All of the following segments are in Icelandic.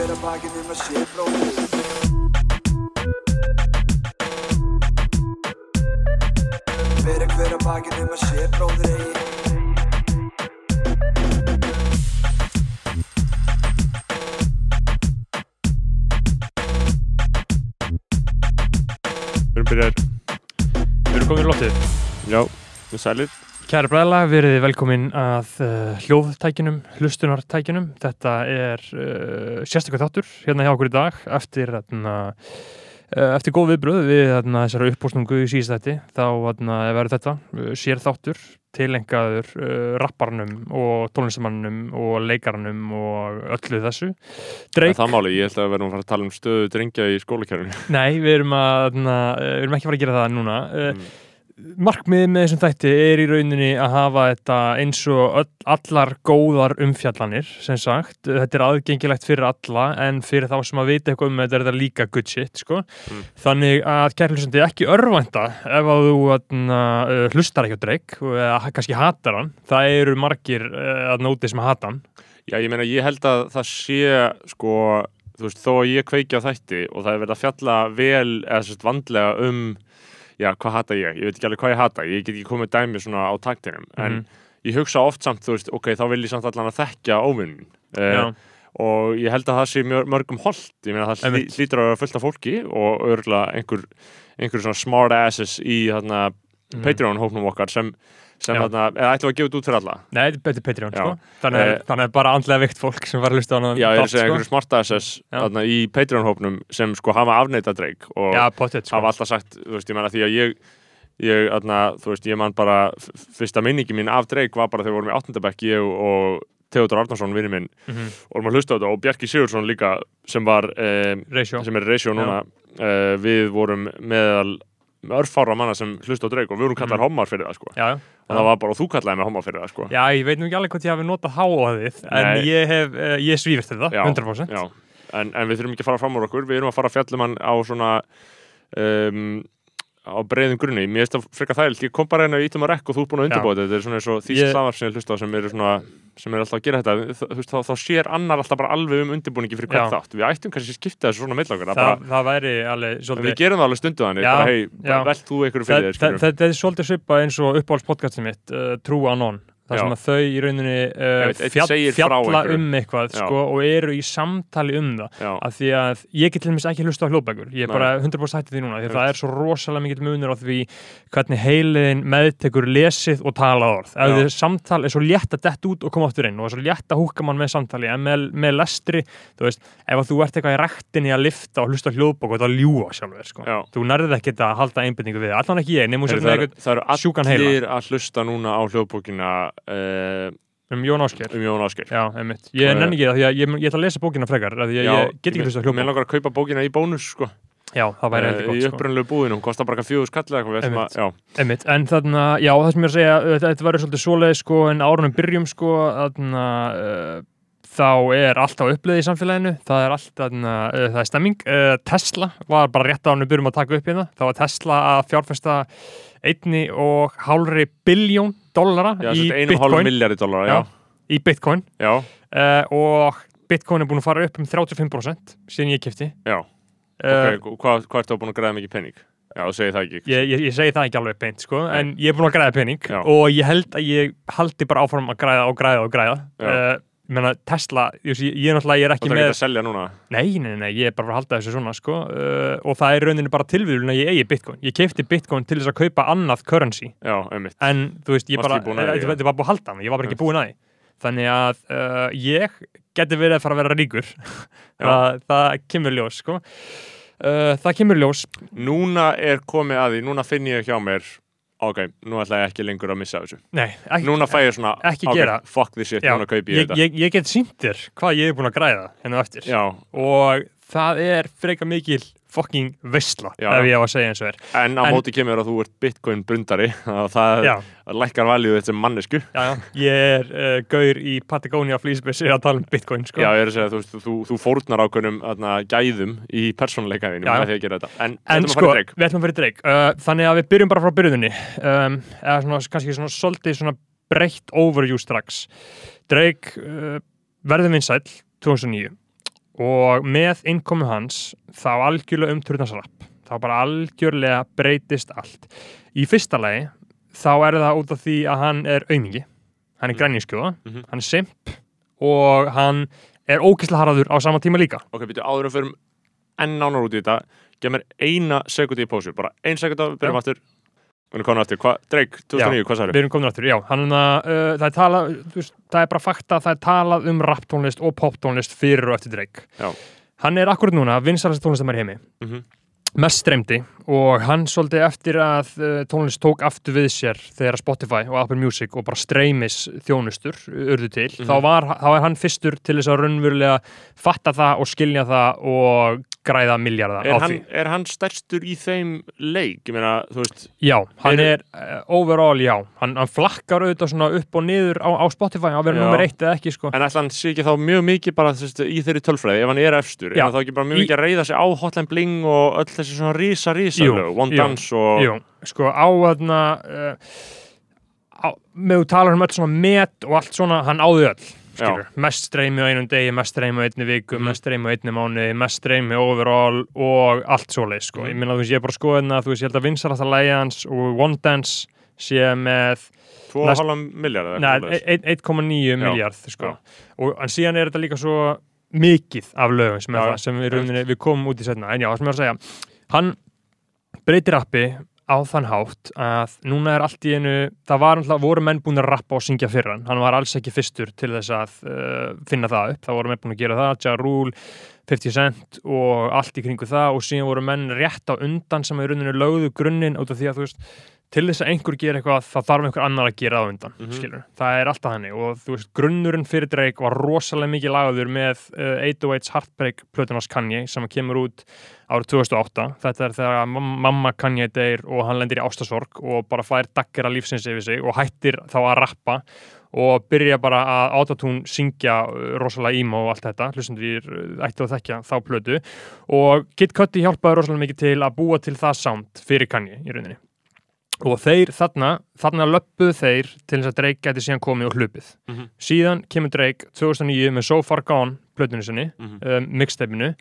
hver að bakið um að sé bróðir Hver að hver að bakið um að sé bróðir eigi Við erum byrjar Við erum komin í loftið. Já, við sælir Kæra bræðla, verið velkomin að uh, hljóðtækinum, hlustunartækinum. Þetta er uh, sérstaklega þáttur hérna hjá okkur í dag eftir, þarna, uh, eftir góð viðbröð við þarna, þessara uppbústungu í síðstætti. Þá þarna, verður þetta sér þáttur tilengaður uh, rapparnum og tónlistamannum og leikarnum og öllu þessu. Það Drake, er það máli, ég held að við verðum að fara að tala um stöðu drengja í skólakjörnum nei, við erum, við erum ekki að fara að gera það núna. Mm. Markmiðið með þessum þætti er í rauninni að hafa þetta eins og öll, allar góðar umfjallanir sem sagt, þetta er aðgengilegt fyrir alla en fyrir þá sem að vita eitthvað um þetta er þetta líka good shit sko. Mm. þannig að kærlusandi ekki örvænta ef að þú uh, hlustar ekki á dreik eða kannski hatar hann það eru margir uh, að nóti sem hata hann Já, ég meina, ég held að það sé sko, þú veist, þó að ég kveiki á þætti og það er verið að fjalla vel eða sérst vandlega um já, hvað hata ég? Ég veit ekki alveg hvað ég hata ég get ekki komið dæmi svona á taktinum en Mhm. ég hugsa oft samt, þú veist, ok, þá vil ég samt allan að þekkja óvinnin Já. uh, og ég held að það sé mörgum holdt ég meina, það hlý, hlýtur að vera fullt af fólki og örgulega einhver, einhver svona smart asses í þarna Mhm. Patreon-hóknum okkar sem, sem þarna, eða ætlum að gefa þetta út fyrir alla Nei, þetta er Patreon sko. þannig, Eh, þannig að bara andlega vikt fólk sem var að hlusta á hann Já, ég er að segja sko. einhverju smart asses Já. þarna, í Patreon-hópnum sem sko hafa afneitað dreik og Já, pottet sko. hafa alltaf sagt, þú veist, ég menna því að ég ég, þarna, þú veist, ég man bara fyrsta minningi mín af dreik var bara þegar við vorum í áttundabekk, ég og Theodor Arnarsson, vinni minn, Mhm. og maður hlusta á þetta og Bjarki Sigursson líka sem var Ratio sem er ratio núna uh, við vorum meðal örfára manna sem hlusta á dreik og við vorum kallar Mhm. hommar fyrir það sko Já, já og það var bara, og þú kallaði mig hommar fyrir það sko. Já, ég veit nú ekki alveg hvort ég hafi notað háaðið en Nei. ég hef, uh, ég svífist þetta, Já, 100% Já, en, en við þurfum ekki að fara fram úr okkur, við erum að fara að fjallum hann á svona um, á breiðum grunni, mér finnst það frekar þægilt ég kom bara hérna í ítum að rekk og þú ert búin að Já. undirbúa þetta. Þetta er svona eins og þýst Ég- hlaðvarp sem ég hlusta á sem eru svona sem er alltaf að gera þetta, Þa- veist, þá, þá sér annar alltaf bara alveg um undirbúningi fyrir hvern Já. þátt. Við ættum kannski að skipta þessu svona meðlangar það, bara, það væri alveg en við svolítið gerum það alveg stundu þannig, bara hei, já. velt þú einhverju Það- fyrir þér, það- Þetta er svolítið svipað eins og uppáhaldspodcastin mitt uh, True Anon þar Já. sem að þau í rauninni uh, fjall, fjalla um eitthvað sko, og eru í samtali um það. Af því að ég get til dæmis ekki hlusta á hljóðbækur. Ég er bara 100% hætti því núna því það er svo rosalega mikill munur á því hvernig heiliðin meðtekur lesið og talað orð. Ef þið samtal er svo létt að detta út og koma aftur inn og er svo létt að húka mann með samtali en með, með lestri, þú veist ef þú ert eitthvað í rættinni að lifta og hlusta á hljóðbók og þetta ljúa sjálfur sko. þú nærðið ekki að halda einbindningu við það. allan ekki ég, nefnum sér það, eru- það allir að hlusta núna á hljóðbókina uh, um Jón Ásker um Jón Ásker já, einmitt, ég Eh, nenni ekki það því að ég, ég ætla að lesa bókina frekar því að ég get ekki hlusta á Mér hljóðbók langar að kaupa bókina í bónus sko, já, það væri eitthvað í gott sko. upprunalegu búðinu, hún kostar bara fjóðu skall við Einmitt. að, já, en þarna, já, það sem ég er að segja þetta, verður svolítið svoleið sko en árunum byrjum sko þarna, uh, þá er allt á uppleiði í samfélaginu. Það er allt, þarna, uh, það er stemming. Uh, Tesla var bara rétt árunum byrjum að taka upp hérna. Þá var Tesla að fjárfesta einni og hálfri biljón dollara já í þetta 1,5 Bitcoin, dólar, já, í Bitcoin. Uh, og Bitcoin er búin að fara upp um 35% síðan ég kefti já, uh, ok, hvað, hvað ertu búin að græða mikið penning? Já, þú segir það ekki, Ég, ég, ég segi það ekki alveg beint sko, en ég er búin að græða pening Já. og ég held að ég haldi bara áfram að græða og græða og græða. Uh, menna, Tesla, ég, ég, ég er náttúrulega ég er þú ekki með ekki að selja núna, nei, nei, nei, ég er bara að halda þessu svona sko, uh, og það er rauninni bara tilvíðun að ég eigi Bitcoin, ég keipti Bitcoin til þess að kaupa annað currency, já, einmitt, en þú veist, ég bara því, þetta var búin að halda mig, ég var bara ekki búin að því. Þannig að uh, ég geti verið að fara að vera ríkur. Það, það kemur ljós sko. uh, það kemur ljós. Núna er komið að því, núna finn ég hjá mér, ok, nú ætla ég ekki lengur að missa þessu, nei, ekki, núna fæ ég svona, Ekki ok, gera. fuck this shit, Já, núna kaupi ég ég, þetta, ég, ég get þér hvað ég er búin að græða hennu eftir. Já, og það er freka mikil fucking veistla Já. ef ég á að segja eins og er. En á En- móti kemur að þú ert bitcoin brundari, að það já, lækkar valjú þetta sem mannesku, já, já. ég er uh, gaur í Patagonia flýsbessi að tala um bitcoin sko. Já, ég er að segja, þú, þú, þú fórnar ákveðnum gæðum í þetta. En, en sko, við ætlum að fyrir dreik. Uh, þannig að við byrjum bara frá byrjunni um, eða svona, kannski svona svolítið svona breytt overview strax. Dreik uh, verður vinsæll 2009 og með innkomu hans þá algjörlega umturðans rapp þá bara algjörlega breytist allt. Í fyrsta lagi þá er það út af því að hann er aumingi. Hann er Mm. grænjaskjóða, Mhm. hann er simp og hann er ókislega harðaður á sama tíma líka. Ok, býtu áður en fyrir enn nánar út í þetta Gef mér eina sekundi í pósu. Bara ein sekunda, byrjum Já. Aftur Hvernig konar aftur, hvað, Drake, 2009, hvað sagði? Við erum komin aftur, já, hann, uh, það, er tala, veist, það er bara fakta að það er talað um rapptónlist og poptónlist fyrir og eftir Drake. Já. Hann er akkurat núna vinsalast tónlistamær heimi, Mhm. mest streymdi og hann svolítið eftir að uh, tónlist tók aftur við sér þegar Spotify og Apple Music og bara streymis þjónustur urðu til, Mhm. þá, var, þá er hann fyrstur til þess að raunverulega fatta það og skilja það og græða miljardar á Er því. hann, er hann stærstur í þeim leik? Ég meina, þú veist Já, hann Eru- er uh, overall, já, hann, hann flakkar auðvitað svona upp og niður á, á Spotify vera Já. nummer eitt eða ekki, sko. En ætla hann sé ekki þá mjög mikið bara veist, í þeirri tölfræði, ef hann er efstur Já. er hann þá ekki bara mjög mikið að reyða sig á Hotline Bling og öll þessi svona rísa rísa Jú, lög, One jú, Dance og Jú, sko, á þarna, uh, á, með þú talar um öll svona met og allt svona, hann áði öll. Mest streymi á einum degi, mest streymi á einni viku, Mhm. mest streymi á einni mánuði, mest streymi overall og allt svoleið, sko. Mhm. Ég minna, þú veist, ég er bara að skoða hérna, þú veist, ég held að vinsalasta lægi hans og One Dance sé með 2,5 miljard Nei, e- ein- 1,9 Já, miljard sko. og en síðan er þetta líka svo mikið af lögum sem, Já, það, sem við, við komum út í setna en já, sem ég var að segja hann breytir rappi á þann hátt að núna er allt í einu það var alltaf, voru menn búin að rappa og syngja fyrir hann. Hann var alls ekki fyrstur til þess að uh, finna það upp, það voru menn búin að gera það Ja Rule, 50 Cent og allt í kringu það. Og síðan voru menn rétt á undan sem í rauninu lögðu grunninn út af því að þú veist til þess að einhver gera eitthvað þá þarf einhver annar að gera það á undan Mhm. skilur. það er alltaf hannig og þú veist grunnurinn fyrir Drake var rosalega mikið lagaður með uh, 808's Heartbreak plötunars Kanye sem kemur út árið 2008 þetta er þegar mam- mamma Kanye deyr og hann lendir í ástasorg og bara fær daggera lífsins yfir sig og hættir þá að rappa og byrja bara að autotune syngja uh, rosalega emo og allt þetta. Hlustendur ætti að þekkja þá plötu. Og Kid Cudi hjálpaði rosalega mikið til að búa til það sound fyrir Kanye í rauninni og þeir þarna, þarna löppuðu þeir til þess að Drake gæti síðan komið og hlupið. Mhm. síðan kemur Drake 2009 með So Far Gone plötunni sinni, Mhm. um, mixtapeinu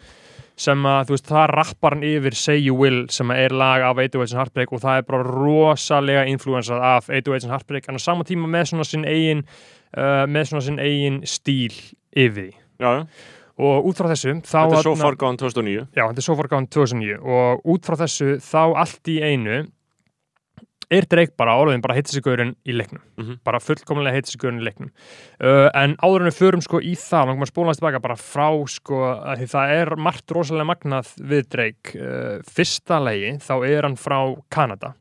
sem að þú veist, það rappar hann yfir Say You Will sem er lag af 808's and Heartbreak og það er bara rosalega influensað af 808's and Heartbreak en á sama tíma með svona sinn eigin uh, með svona sinn eigin stíl yfir því. Og út frá þessu Þetta er þarna- far gone 2009 Já, þetta er So Far Gone 2009 og út frá þessu þá allt í einu er Drake bara áraðin bara heitisegurinn í leiknum. Mhm. bara fullkomlega heitisegurinn í leiknum. Uh, en áður en við förum sko í það langum að spóla hans tilbaka bara frá sko að það er margt rosalega magnað við Drake. Uh, fyrsta legi þá er hann frá Kanada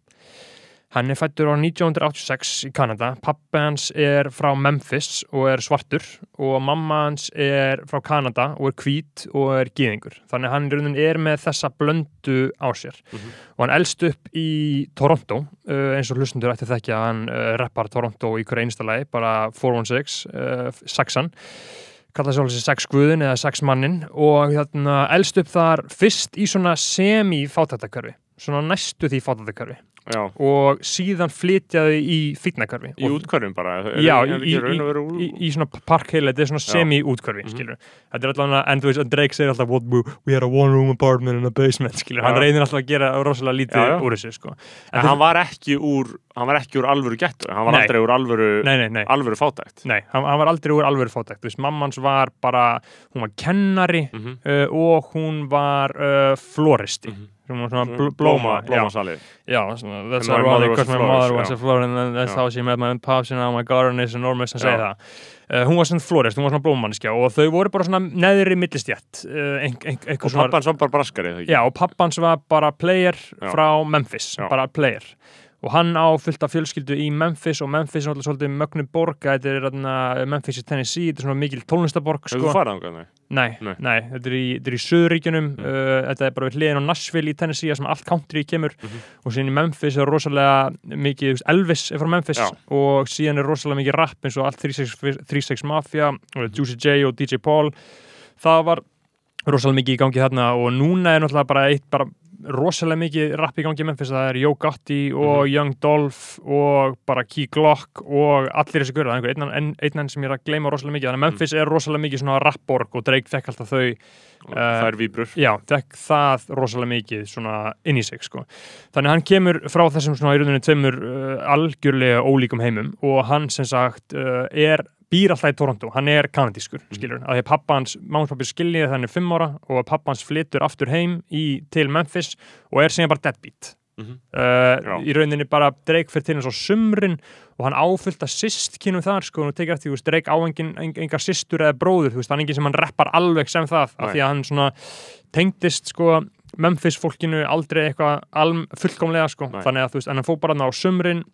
Hann er fættur á 1986 í Kanada. Pappi hans er frá Memphis og er svartur og mamma hans er frá Kanada og er hvít og er gýðingur. Þannig hann í rauninni er með þessa blöndu á sér. Mhm. Og hann elst upp í Toronto, eins og hlustundur ætti þekkja að hann rappar Toronto í hverju einsta lagi, bara 416, uh, sexan kalla sér alveg sex guðin eða sex mannin og þarna elst upp þar fyrst í svona semi-fátættakörfi svona næstu því fátættakörfi Já, og síðan flytjaði í fitnakörfi í útkværum bara er- Já, er í, ekki í, í, í, svona parkheila, þetta er svona semi-útkörfi, Mhm. skilur Þetta er alltaf, en þú veist, en Drake segir alltaf we, had a one room apartment in a basement, skilur Hann Já. reynir alltaf að gera rosalega lítið úr þessu, sko. En hann var ekki úr hann var ekki úr alvöru gettu hann var Nei. aldrei úr alvöru, Nei, nei, alvöru fátækt. Nei, hann, hann var aldrei úr alvöru fátækt, þú veist, mammans var bara hún var kennari Mhm. uh, og hún var uh, floristi. Svona bl blóma, blóma, blómasalið já, svona, that's And ironic because my mother was a florist and that's how she met my pops and now my garden is enormous segja Já. það uh, hún var svona florist, hún var svona blómannskja og þau voru bara svona neðri millistjætt uh, og einhver svona pappan svo bara braskari? Já, og pappans var bara player Já. frá Memphis, Já. bara player og hann á fullt af fjölskyldu í Memphis og Memphis er alltaf svolítið mögnu borg þetta er Memphis í Tennessee þetta er svona mikil tónlistaborg sko. þú farið ánga þannig? Nei, Nei. nei, þetta er í, í söðuríkjunum Mm. uh, þetta er bara við hliðin á Nashville í Tennessee sem allt country kemur Mhm. og síðan í Memphis er rosalega mikið, veist, Elvis er frá Memphis Já. og síðan er rosalega mikið rap eins og allt 36 36 Mafia og Juicy J og DJ Paul það var rosalega mikið í gangi þarna og núna er náttúrulega bara eitt bara rosalega mikið rapp í gangi í Memphis. Það er Yo Gotti og Mhm. Young Dolph og bara Key Glock og allir þessi görða, einhver einn enn ein, enn sem ég er að gleyma rosalega mikið, þannig að Memphis er rosalega mikið svona rappborg og Drake fekk alltaf þau og Eh, það er víbrur. já, fekk það rosalega mikið svona inn í sig sko. þannig hann kemur frá þessum svona í rauninu tveimur uh, algjörlega ólíkum heimum og hann sem sagt uh, er býr alltaf í Toronto, hann er kanadískur skilur, að því að pappa hans, mámspappi skiljið þannig fimm ára og að pappa hans flyttur aftur heim í, til Memphis og er síðan bara deadbeat Mhm. uh, Já. í rauninni bara Drake fyrir til hans á sumrin og hann áfyllt að systkinum þar sko, og tekið eftir, þú veist, Drake á engar systur eða bróður, þú veist, hann er engin sem hann reppar alveg sem það, af því að hann svona tengdist sko Memphis fólkinu aldrei eitthvað fullkomlega sko, Nei. þannig að þú veist, en hann fór bara þarna á sumrin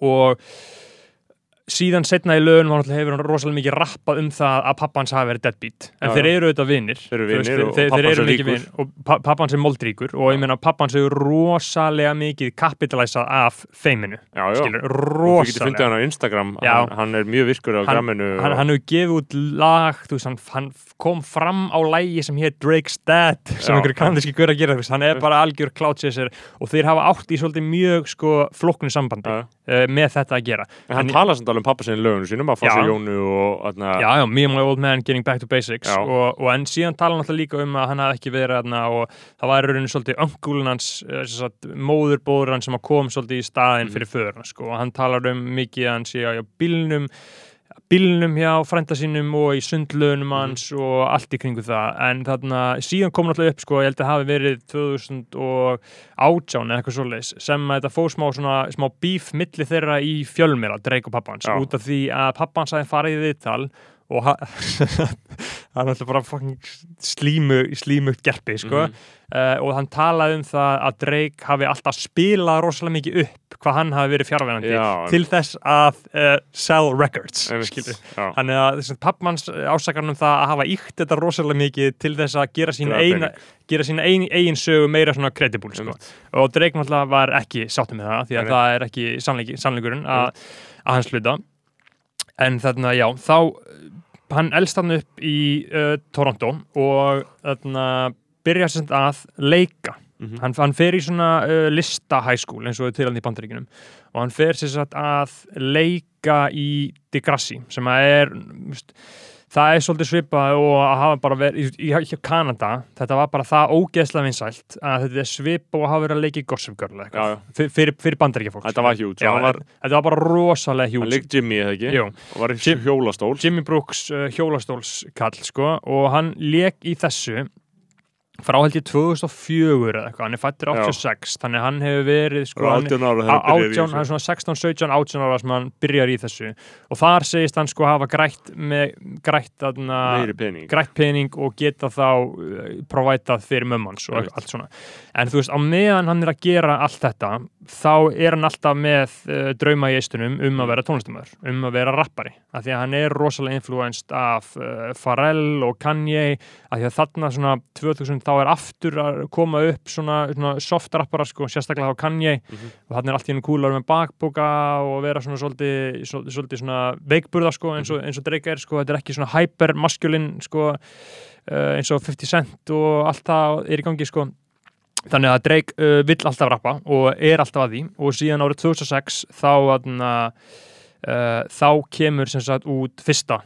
og síðan setna í lögunum hefur hann rosalega mikið rappað um það að pappans hafi verið deadbeat. En Já, þeir eru auðvitað vinnir Þeir þeir, þeir eru er mikið vinir. Og pa pappans er moldríkur og ég meina pappans hefur rosalega mikið kapitalæsað af feiminu já, já, skilur, og þú getur fundið rosalega. hann á Instagram. Hann, hann er mjög virkur á Hann- gramminu hann, hann hefur gefið út lag veist, hann, kom fram á lægi sem hér Drake's Dad sem einhverju kanadíski gaur að gera hann er bara algjör cloud-chaser og þeir hafa átt í svolítið mjög sko flokknu sambandi með þetta að gera. En hann talar samt alveg um pappa sinni í lögunum sínum að fá sér Jónu og atna, Já, já, me and my old man getting back to basics og, og en síðan tala hann alltaf líka um að hann hafði ekki verið þarna og það var í rauninu svolítið öngulun hans, eh, sem móðurbóður hans sem að kom svolítið í staðinn Mhm. fyrir hans sko, og hann talar um mikið að hann sé á bílnum bílnum hjá frænda sínum og í sundlunum Mhm. hans og allt í kringu það en þarna síðan kom náttúrulega upp sko, ég held að hafi verið 2018 eða eitthvað svoleiðis sem þetta fór smá, svona, smá bíf milli þeirra í fjölmera, Drake og pappans Já. út af því að pappans hafi farið í viðtal og ha- hann er alltaf bara fucking slímu, slímugt gerpi sko. Mhm. uh, og hann talaði um það að Drake hafi alltaf spilað rosalega mikið upp hvað hann hafi verið fjárvænandi Já, til þess að uh, sell records Já. Þannig að pappmanns ásakar um það að hafa íkt þetta rosalega mikið til þess að gera sína, eina, gera sína ein, eigin sögu meira svona credible sko. Og Drake náttúrulega var ekki sáttum með það því að Nei. það er ekki sannleikurinn að, að hans hluta en þarna já, þá hann elst hann upp í uh, Toronto og þarna byrja sem að leika Mhm. hann, hann fer í svona uh, lista high school eins og til hann í bandaríkinum og hann fer sem sagt að leika í Degrassi sem að er mst, það er svolítið svipað og að hafa bara verið í, í, Kanada, þetta var bara það ógeðslega vinsælt að þetta er svipað og að hafa verið að leika í Gossip Girl eitthvað, já. fyrir, fyrir, bandaríkjafólk Þetta var hann var- þetta var bara rosalega hann hjúts líkt Jimmy eða ekki? Jú. og var í hjólastól. Jimmy Brooks uh, hjólastólskall sko, og hann leik í þessu frá held ég 2004 eða eitthvað, hann er fættur 86 þannig að hann hefur verið sko, hann, 18 ára hann byrjaði í átján, hann er svona 16, 17, 18 ára sem hann byrjar í þessu. Og þar segist hann sko hafa grætt með, grætt, aðna, pening. grætt pening og geta þá uh, provætað fyrir mömmans og allt svona. En þú veist, á meðan hann er að gera allt þetta þá er hann alltaf með uh, drauma í eistunum um að vera tónlistamöður um að vera rappari, af því að hann er rosalega influenced af uh, Pharrell og Kanye, af því að þarna svona 2000 þá er aftur að koma upp svona, svona soft rappara sko, sérstaklega á Kanye. Mhm. og þannig er allt í hennu kúlar með bakboka og vera svona svolítið, svolítið, svona veikburða sko, eins og, eins og Drake er sko, þetta er ekki svona hyper maskulin sko, uh, eins og 50 Cent og allt það er í gangi sko. Þannig að Drake uh, vill alltaf rappa og er alltaf að því. Og síðan árið 2006 þá aðna, uh, þá kemur sem sagt út fyrsta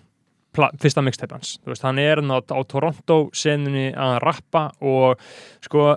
fyrsta mixtape hans, þú veist, hann er á, á Toronto senunni að rappa og sko,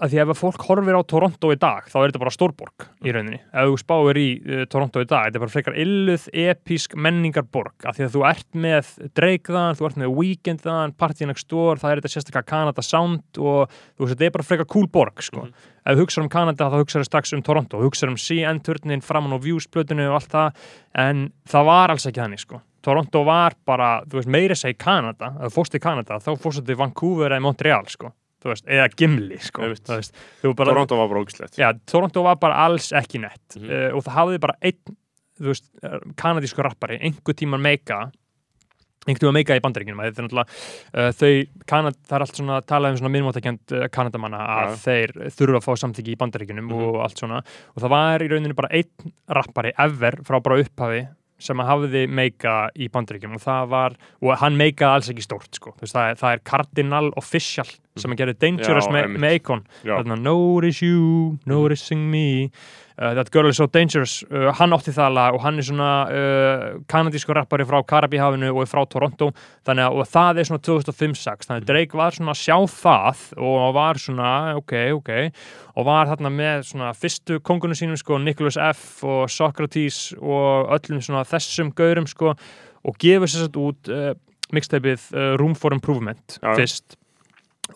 að því ef að fólk horfir á Toronto í dag, þá er þetta bara stórborg í rauninni, ef þú spáir í uh, Toronto í dag, þetta er bara frekar illuð episk menningarborg, af því að þú ert með Drake þaðan, þú ert með Weekend þaðan, Party Next Door, það er þetta sérstaklega Canada Sound og þú veist, þetta er bara frekar cool borg, sko. Ef þú hugsaður um Kanada þá hugsaður strax um Toronto. Hugsaður um CN-turnin framan á Views-plötinu og allt það, en það var alls ekki þannig sko. Toronto var bara þú veist, meira segi Kanada, ef þú fórst í Kanada þá fórst þú til Vancouver eða Montreal sko. Þú veist, eða Gimli sko. Veist, þú bara, Toronto var bara ógislegt Já, Toronto var bara alls ekki nett Mhm. uh, og það hafði bara einn þú veist, eh, kanadísku rappari einhver tíman meika einhvern tíma meika í bandaríkjunum þetta er náttúrulega uh, þau, Kanad, það er allt svona talað um svona minnmáttakjönd uh, kanadamanna að Já. þeir þurfa að fá samþyggi í bandaríkjunum Mhm. og allt svona og það var í rauninu bara einn rappari ever frá bara upphafi sem hafði meika í bandaríkjum og það var, og hann meikaði alls ekki stórt sko, veist, það er, það er Cardinal Official sem að gerði Dangerous Já, með, með Akon. Þarna Notice You, Noticing Me. Uh, That Girl is So Dangerous. Uh, hann átti það lag og hann er svona uh, kanadísku rappari frá Karabíhafinu og er frá Toronto. Þannig að það er svona 2005-6 þannig að Drake var svona að sjá það og var svona ok, ok. Og var þarna með svona fyrstu kongunum sínum sko Nicholas F og Socrates og öllum svona þessum gaurum sko og gefur sér satt út uh, mixtapeið uh, Room for Improvement Já. fyrst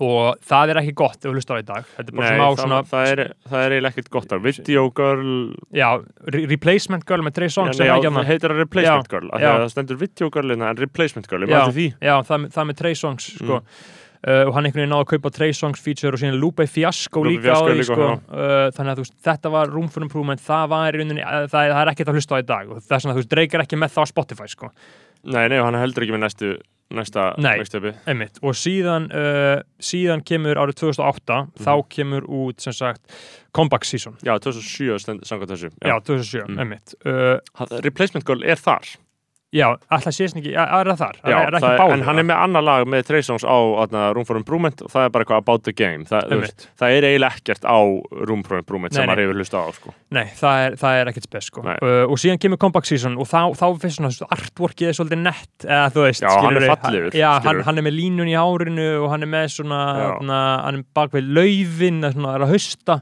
og það er ekki gott ef við hlusta á í dag þetta er bara Nei, það, svona það, er, það er eiginlega ekkert gott að Video Girl já, re replacement girl með Trey er ekki það heitir að Replacement Já, Girl af já. því að það stendur Video Girl innan, en Replacement Girl, það, það með Trey Songs sko. Mm. uh, og hann einhvern veginn náði að kaupa Trey Songs feature og síðan Lupe Fiasco líka á því sko. uh, þannig að veist, þetta var Room for Improvement það var í rauninni, uh, það, það er ekkert að hlusta á í dag og þess að þú veist, Drake er ekki með það á Spotify sko. Nei, nei, hann heldur ekki með næstu næsta Einmitt. og síðan uh, síðan kemur árið 2008 þá Mhm. kemur út sem sagt comeback season Já, 2007 stend, samkvæmt þessu já, 2007, Mm. uh, Replacement Girl er þar já, alltaf sést ekki, ja, er það þar? Já, er, er það báður en hann er með annar lag með Trey Songs á for Improvement og það er bara eitthvað about the game. Það, veist, það er eiginlega ekkert á Improvement Nei, sem maður hefur hlustað á sko. Nei, það er, það er ekkert spes sko. Uh, og síðan kemur comeback season og þá, þá finnst svona artworkið er svolítið nett eða veist, Já, hann er hann, já, hann, hann er með línun í hárinu og hann er með svona, þarna, hann er bak við laufin svona, er að hausta.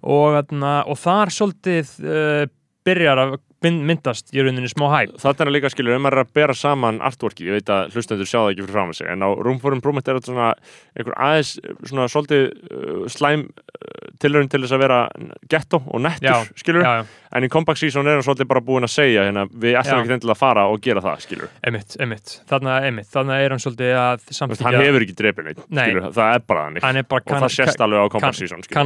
Og, þarna, og þar svolítið uh, byrjar að mynd- myndast í rauninni smá hæp Þetta er líka skilur, er að bera saman artworkið, ég veit að hlustendur sjá það ekki fyrir fram að sig, en á Room for Improvement er þetta svona einhver aðeins svona svolítið uh, slæm uh, tilraun til þess að vera ghetto og nettur, Já, skilur, já, já, en í Compact Season er hann svolítið bara búin að segja hérna, við ætlum ekki endilega að fara og gera það, skilur emitt, emitt þarna er hann svolítið að samþykja hann hefur ekki drepið neitt, Nei. skilur, það er bara þannig. Hann er bara og það sést alveg á Compact kan- Season, skilur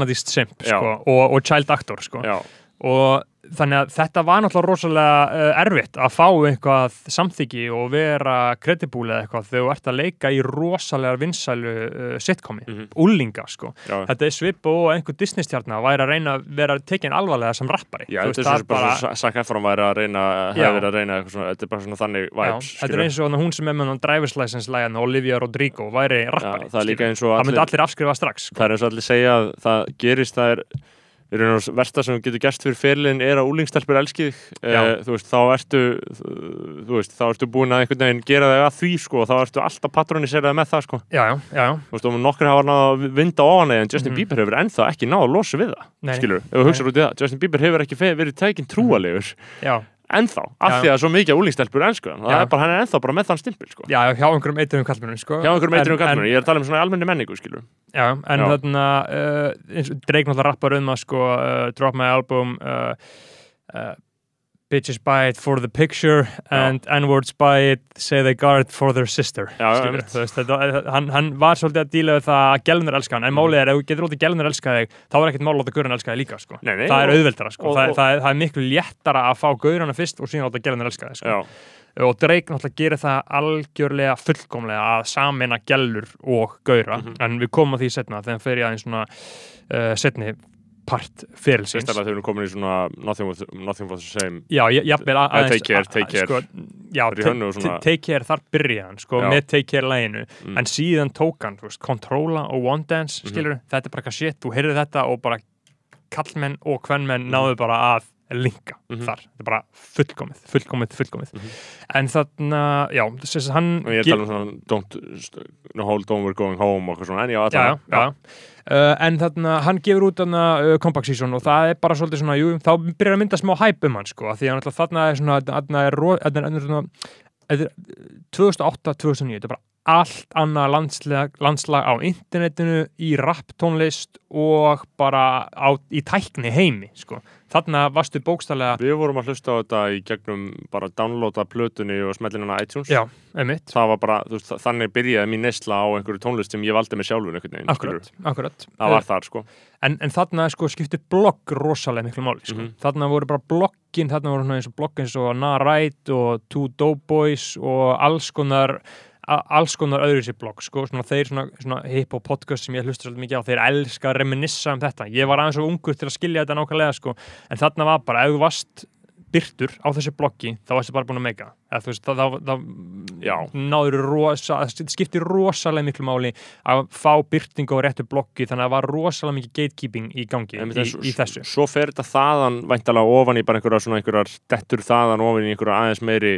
Já. og. Já, þannig að þetta var náttúrulega rosalega uh, erfitt að fá eitthvað samþyggi og vera credible eða eitthvað þegar þú ert að leika í rosalega vinsælu uh, sitcomi, Mhm. úlinga sko. já, þetta er svip og einhver Disney-stjarnar væri að reyna að vera tekin alvarlega sem rappari Já, þetta er það svo bara, Zac Efron væri að reyna, Já. hefði verið að reyna þetta er bara svona þannig Já, vibes, þetta er eins og hún sem er með hann driver's license lægan Olivia Rodrigo væri rappari það eins og það myndi allir afskrifa strax sko. það er eins og allir segja að það gerist, það er við erum að versta sem getur gerst fyrir fyrirlin er að úlingstelpur elski þig. Eh, þú veist, þá ertu þú veist, þá ertu búin að einhvern veginn gera þig að því sko, og þá ertu alltaf patroniseraði með það sko, já, já, já, þú veist, og nokkur hafa náða að vinda ofan eða en Justin Mhm. Bieber hefur ennþá ekki náða að losa við það Nei, skilur, ef þú hugsaður út í það, Justin Bieber hefur ekki verið tækinn trúalegur já, ennþá, af því að svo mikið úlingstelpur elsku hann, það er bara, hann er ennþá bara með þann stimpil sko. já, hjá einhverjum eitrum kallmennum sko. hjá einhverjum eitrum En- kallmenni, ég er að tala um svona almenni menningu skilur Já, en þarna uh, Drake náttúrulega rappar um að sko uh, drop my album uh, bitches buy it for the picture and n-words buy it say they got it for their sister hann, hann var svolítið að díla við það að gelnur elska hann, en Mm. málið er ef þú getur látið gelnur elska þig þá er ekkert mál að láta gaurin elska þig líka sko. Nei, nei, það er auðveldara, sko. og- það, og- það, er, það er miklu léttara að fá gaurana fyrst og síðan láta gelnur elska þig sko. Og Drake náttúrulega gerir það algjörlega fullkomlega að samina gellur og gaura, Mhm. en við komum að því setna þegar fer ég aðeins svona uh, setni part ferilsins sérstaklega þegar við komin í svona nothing, with, nothing was the same Já, jafnvel Eða aðeins Take Care, Take Care. sko, Já, svona- ta- Take Care þar byrja hann sko, Já. með Take Care læginu Mm. en síðan tók hann, Controlla og One Dance, Mhm. skilur, þetta er bara eitthvað shit þú heyrðu þetta og bara kallmenn og kvennmenn Mhm. náðu bara að linka Mhm. þar, þetta er bara fullkomið fullkomið, fullkomið Mhm. en þarna, já, þess að hann og ég tala um svona don't, on we're going home og eitthvað svona, en já, já, já, já. Uh, en þarna, hann gefur út þarna uh, Compact Season og það er bara svolítið svona jú, þá byrjar að mynda smá hæp um hann sko, því að þarna er svona þarna er, þarna er, svona, þetta er 2008-2009, þetta er bara allt annað landslag, landslag á internetinu, í rapptónlist og bara á, í tækni heimi sko. Þarna varstu bókstallega við vorum að hlusta á þetta í gegnum bara downloada plötunni og smellin hana iTunes. Já, emitt, það var bara, veist, þa- þannig byrjaði mín neysla á einhverju tónlist sem ég valdi mig sjálfur einhvern veginn, akkurat, akkurat. Það var þar sko. en, en þarna sko skipti blogg rosalega miklu máli sko. Mhm. þarna voru bara bloggin, þarna voru svona eins og blogg eins og Narite og Two Dope Boys og alls konar alls konar öðru sér blogg sko. svona, þeir svona, svona hip-hop podcast sem ég hlusta svolítið mikið á, þeir elska að reminissa um þetta ég var aðeins og ungur til að skilja þetta nákvæmlega sko. en þarna var bara, ef þú varst byrtur á þessu bloggi þá varstu bara búin að meika þá Já. náður rosa, það skiptir rosalega miklu máli að fá byrtingu á réttu bloggi þannig að það var rosalega mikið gatekeeping í gangi í, þess- í þessu Svo fer þetta þaðan væntalega ofan í bara einhverjar dettur þaðan ofan í einhverjar aðeins meiri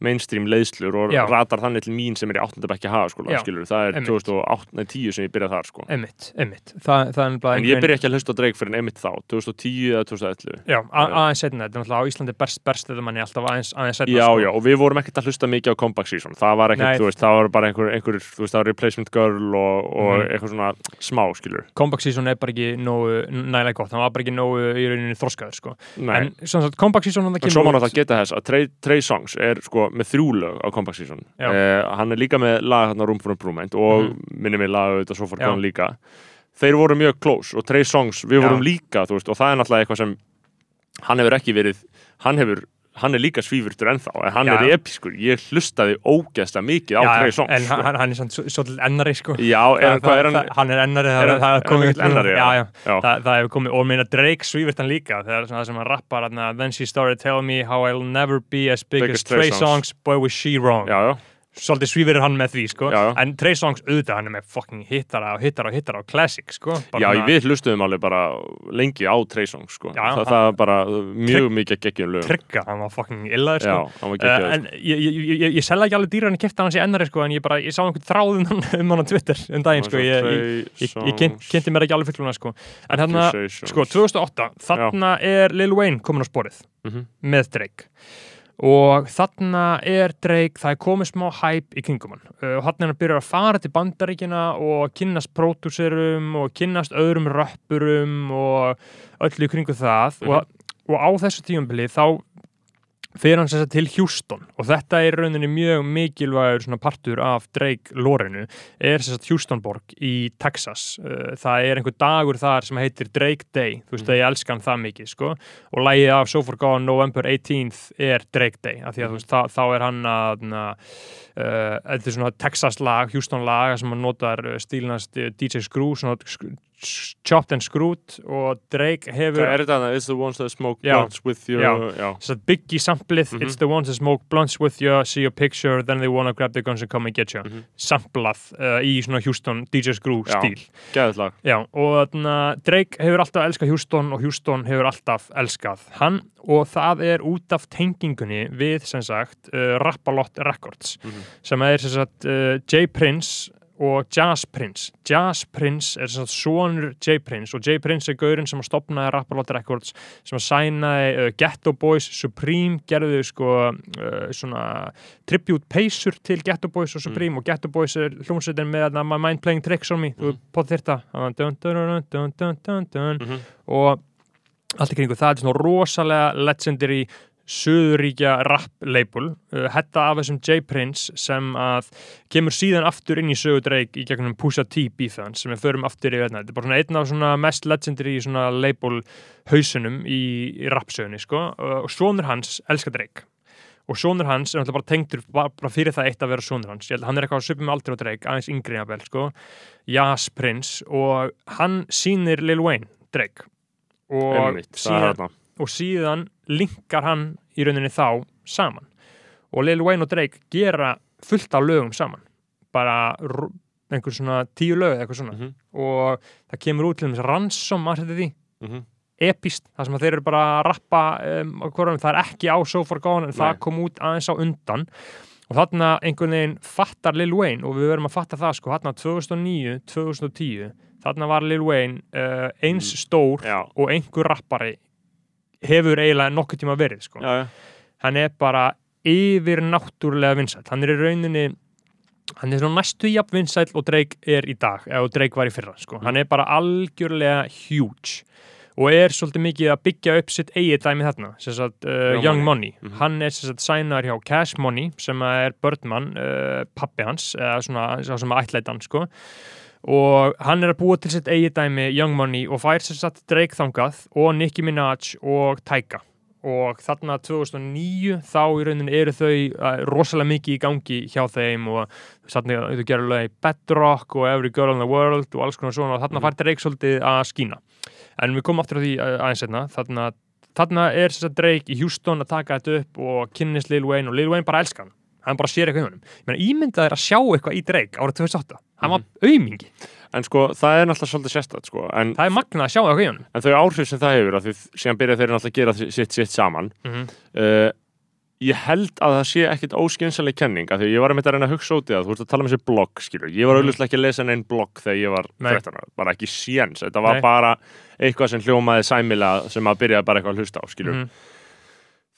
mainstream leiðslur og Já. ratar þannig til mín sem er í 8. bekki hafa Já, skilur, það er einmitt. 2008, nei 10 sem ég byrjað þar sko. Emmitt, emmitt Þa, það er bara En ég byrja ekki að hlusta Drake fyrir en einmitt þá 2010 eða 2011 Já, aðeins setna, þetta náttúrulega á Íslandi berst, berst þetta manni alltaf aðeins, aðeins setna Já, sko. já, og við vorum ekkert að hlusta mikið á Comeback Season það var ekkert, Nei. þú veist, það var bara einhver, einhver þú veist, það var Replacement Girl og, og Mhm. eitthvað svona smá, skilur Comeback season er bara ekki nógu nægilega gott, hann var bara ekki nógu í rauninni þroskaður sko. Nei, en svona sagt, comeback season hann það en svo kemur má út- náttúrulega geta þess að Trey, Trey Songs er sko með þrjú lög á Comeback Season eh, hann er líka með lag hérna Room for Improvement og Mhm. minni mig lag auðvitað svo fór gone líka þeir voru mjög close og Trey Songs, við Já. vorum líka þú veist, og það er náttúrulega eitthvað sem hann hefur ekki verið, hann hefur hann er líka svífurtur ennþá, en hann Já. er episkur ég hlustaði ógeðslega mikið á Trey Songs en sko. hann, hann er svona svo- svolítið ennari sko. Já, er, hvað er hann? það, hann er ennari, það, Er það, hann- það er komið er ennari, já. Það, það hefur komið, og meina Drake svífirt hann líka þegar svona það sem hann rappar then she started telling me how I'll never be as big Big as Trey Songz. Songs boy was she wrong Já, já, svolítið svífirir hann með því sko. Já, já. en Trey Songs auðvitað hann er með fucking hittara og hittara og hittara og classic sko. Bara já við hlustuðum alveg bara lengi á Trey Songs sko. Já, það, það er bara mjög mikið geggjum lögum trygga, hann var fucking illaður Já, sko. var Uh, en ég, ég, ég, ég, ég selða ekki alveg dýra hann ég kefti hann sér ennari sko, en ég bara, ég sá einhvern þráð um hann, um hann á Twitter um daginn sko, ég, ég, ég, ég kyn- kynnti mér ekki alveg fulluna sko. en þarna, sko, 2008 þarna er Lil Wayne komin á sporið Mhm. með Drake og þarna er Drake það er komið smá hæp í kringum hann uh, og þarna er hann að byrja að fara til bandaríkina og kynnast pródúserum og kynnast öðrum röppurum og öllu í kringu það Mhm. og, og á þessu tímabili þá fyrir hann sér til Houston og þetta er rauninni mjög mikilvægur partur af Drake lórinu er sér sagt Houstonborg í Texas. Uh, það er einhver dagur þar sem heitir Drake Day, þú veist Mhm. að ég elska hann það mikið sko. Og lægið af So Far Gone November 18th er Drake Day af því að þú veist þá, þá er hann að uh, þetta er svona Texas lag, Houston lag sem hann notar stílinast uh, DJ Screw svona chopped and screwed og Drake hefur Hvað er þetta? þarna? It's the ones that smoke blunts with you Já. já. Þess að Biggie samplið, Mhm. it's the ones that smoke blunts with you, see your picture, then they wanna grab their guns and come and get you. Mhm. Samplað uh, í svona Houston DJ Screw stíl. Já, og þarna, Drake hefur alltaf elskað Houston og Houston hefur alltaf elskað hann og það er út af tengingunni við, sem sagt, uh, Rappalot Records, Mhm. sem er, sem sagt, uh, J. Prince og Jazz Prince. Jazz Prince er sem sagt sonur J. Prince og J. Prince er gaurinn sem stopnaði Rappalot Records sem sænaði uh, Ghetto Boys Supreme gerðu sko uh, svona tribute peysur til Ghetto Boys og Supreme og Ghetto Boys er hljómsveitin með My Mind Playing Tricks on Me þú mm. þyrta dun, dun, dun, dun. Mhm. og allt í kringu það er svona rosalega legendary Suðuríkja rap label uh, hetta af þessum J. Prince sem að kemur síðan aftur inn í sögu Drake í gegnum Pusha T beefan sem við förum aftur í veðna þetta er bara svona einn af svona mest legendary svona label hausunum í, í rapsögunni sko. Uh, og sonur hans elskar Drake og sonur hans er náttúrulega bara tengdur bara fyrir það eitt að vera sonur hans. Ég held að hann er eitthvað svipum með aldrei á Drake aðeins yngri jafnvel sko. Jas Prince. Og hann sýnir Lil Wayne Drake og Einmitt, síðan, og síðan linkar hann í rauninni þá saman. Og Lil Wayne og Drake gera fullt af lögum saman. Bara r- einhver svona tíu lög eða eitthvað svona. Mhm. og það kemur út til þess ransom að þetta því. Mhm. epist, það sem að þeir eru bara að rappa um, á hvorum, það er ekki á So Far Gone en það Nei. kom út aðeins á undan. Og þarna einhvern veginn fattar Lil Wayne og við verum að fatta það sko, þarna 2009, 2010 þarna var Lil Wayne uh, eins stór Já, og einhver rappari hefur eiginlega nokkuð tíma verið sko. já, já hann er bara yfir náttúrulega vinsæll hann er í rauninni hann er svona næstu jafn vinsæll og Drake er í dag eða Drake var í fyrra sko. hann er bara algjörlega huge og er svolítið mikið að byggja upp sitt eigið dæmi þarna sagt, uh, Young Young Money, Mhm. hann er sagt sænar hjá Cash Money sem er Birdman uh, pappi hans, eða svona sá sem ætlæt hann sko og hann er að búa til sitt eigið dæmi Young Money og fær sem sagt Drake þangað og Nicki Minaj og Tyga og þarna 2009 þá í rauninni eru þau uh, rosalega mikið í gangi hjá þeim og þarna þau gerur lög Bedrock og Every Girl in the World og alls konar svona. Og þarna Mhm. fær Drake svolítið að skína. En við komum aftur á því uh, aðeins einna þarna þarna er þess að Drake í Houston að taka þetta upp og kynnist Lil Wayne og Lil Wayne bara elskar hann hann bara sér eitthvað í honum ég meina, ímyndað er að sjá eitthvað í Drake árið 2008 hann var aumingi, En sko, það er náttúrulega svolítið sérstætt sko En, það er magnað að sjá eitthvað í honum en þau áhrif sem það hefur að því síðan byrja þeir náttúrulega að gera sitt sitt saman Mhm. uh, Ég held að það sé ekkit óskynsaleg kenning að því ég var einmitt að reyna að hugsa út í það þú ert að tala um þessi blogg, skilur ég var Mhm. auðvitað ekki að lesa neinn blogg þegar ég var Nei. 13 ára, bara ekki séns þetta var Nei. bara eitthvað sem hljómaði sæmilega sem að byrjaði bara eitthvað að hlusta á, skilur Mhm.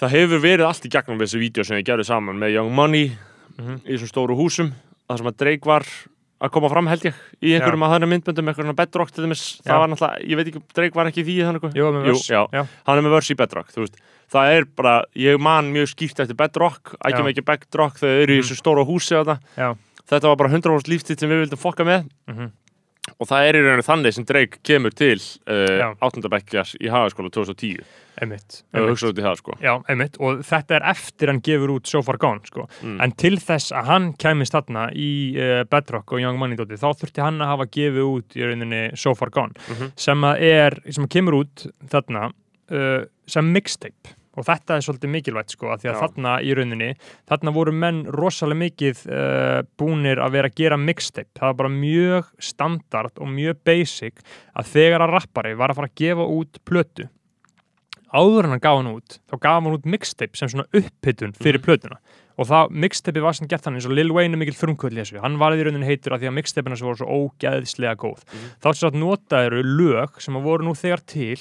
Það hefur verið allt í gegnum þessi vídeo sem ég gerði saman með Young Money Mhm. í þessum stóru húsum það sem að Drake var að koma fram held ég í einhverjum að þannig myndböndum, einhverjum bedrock til dæmis, Já. það var náttúrulega, ég veit ekki Drake var ekki því þannig já. Já. hann er með verse í bedrock, það er bara, ég man mjög skýrt eftir bedrock ekki Já. með ekki bedrock þau eru í Mhm. þessu stóra húsi þetta Já. var bara 100 árs lífstíð sem við vildum fokka með Mhm. Og það er í rauninu þannig sem Drake kemur til uh, áttundabekkjas í hagaskóla 2010 einmitt, einmitt. það sko Já, einmitt, og þetta er eftir hann gefur út So Far Gone, sko. Mm. En til þess að hann kæmist þarna í uh, Bedrock og Young Money dóti, þá þurfti hann að hafa gefið út í rauninni So Far Gone, Mhm. sem að er, sem kemur út þarna uh, sem mixtape. Og þetta er svolítið mikilvægt, sko, að því að Já. þarna í rauninni, þarna voru menn rosalega mikið uh, búnir að vera að gera mixtape. Það var bara mjög standard og mjög basic að þegar að rappari var að fara að gefa út plötu, áður en hann gaf hann út þá gaf hann út mixtape sem svona upphittun fyrir plötuna. Og það mixtape var sem gert hann eins og Lil Wayne er mikil frumkvöld í þessu, hann var í rauninni heitur af því að mixtapeina sem voru svo ógæðislega góð. Þá sem sagt notaður lög sem að voru nú þegar til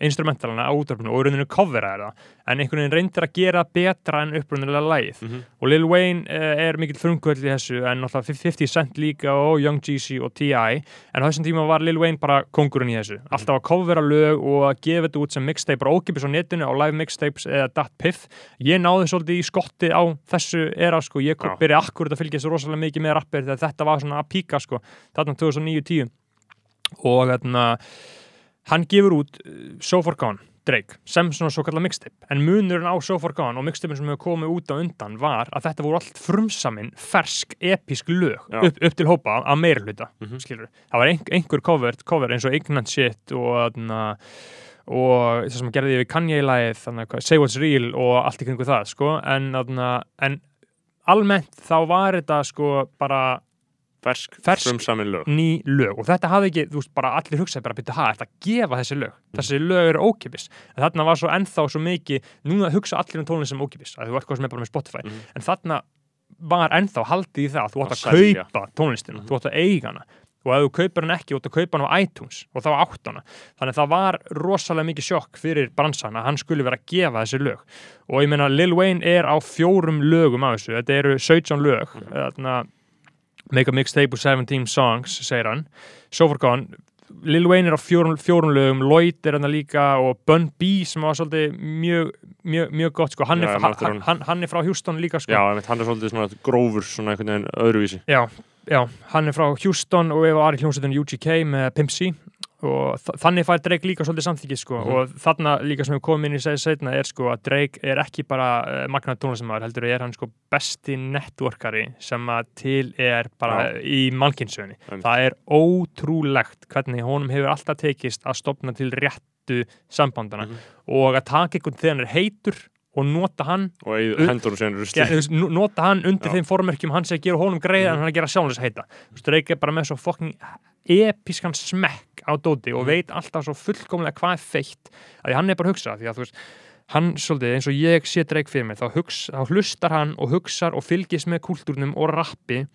instrumentalana á útvarpinu og í rauninni coveraði það en einhvern veginn reyndir að gera betra en upprunnilega lagið Mhm. og Lil Wayne uh, er mikill frumkvöld í þessu en náttúrulega 50 Cent líka og Young Jeezy og T.I. en á þessum tíma var Lil Wayne bara kongurinn í þessu alltaf að covera lög og að gefa þetta út sem mixtape bara ókipis á netinu á live mixtapes eða dat.piff ég náði svolítið í skotti á þessu era sko, ég Já. byrja akkurat að fylgja svo rosalega mikið með rappir þegar þetta var svona að píka sko þarna 2009-10 og þarna hann gefur út So Far Gone Drake, sem svona svo kallar mixtape en munurinn á So Far Gone og mixtapein sem hefur komið út á undan var að þetta voru allt frumsamin, fersk, episk lög upp, upp til hópa að meira hluta Mhm. skilur. það var ein, einhver cover, cover eins og Ignorant Shit og þarna og það sem gerði við að Say What's Real og allt í kringu það sko, en, en almennt þá var þetta sko bara fersk, Fersk. frumsamin lög. ný lög. Og þetta hafði ekki, þú veist, bara allir hugsaði bara byrja, ha, þetta gefa þessi lög? Þessi lög eru ókipis, en þarna var svo ennþá svo mikið, núna hugsa allir um tónlist sem ókipis, að þú ert hvað sem er bara með Spotify. Mhm. en þarna var ennþá haldið í það, þú átt Að að kaupa tónlistina, Mhm. þú átt að eiga hana. Og ef þú kaupir hann ekki, þú átt að kaupa hann á iTunes og þá átt hana, þannig að það var rosalega mikið sjokk fyrir bransan að hann skulle vera að gefa þessi lög. Og ég meina Lil Wayne er á fjórum lögum af þessu, þetta eru 17 lög. Þarna Make a mixtape with 17 songs, segir hann So Far Gone Lil Wayne er á fjórum, fjórum lögum Lloyd er hann líka og Bun B sem var svolítið mjög, mjög, mjög gott sko. hann, Já, er, hann, honum. hann, hann er frá Houston líka sko. já, hann er svolítið svona grófur svona einhvern veginn öðruvísi já, já, hann er frá Houston og við var í hljómsveitin UGK með Pimp C þ- þannig fær Drake líka svolítið samþykki sko. Mhm. og þarna líka sem við komum inn í segja setna er sko að Drake er ekki bara uh, magnaði tónlistamæður, heldur er hann sko besti networkari sem að til er bara í mannkynsögunni Einmitt. það er ótrúlegt hvernig honum hefur alltaf tekist að stopna til réttu sambandana Mhm. og að taka einhvern þegar hann er heitur og nota hann, og nú- nota hann undir Já. þeim formerkjum hann sem gera honum greiða en hann að gera sjálfins heita Drake er bara með svo fokking episkan smekk á dóti og Mhm. veit alltaf svo fullkomlega hvað er feitt að því hann er bara að hugsa því að þú veist hann svolítið eins og ég sé Drake fyrir mig þá, hugs, þá hlustar hann og hugsar og fylgist með kúltúrnum og rappi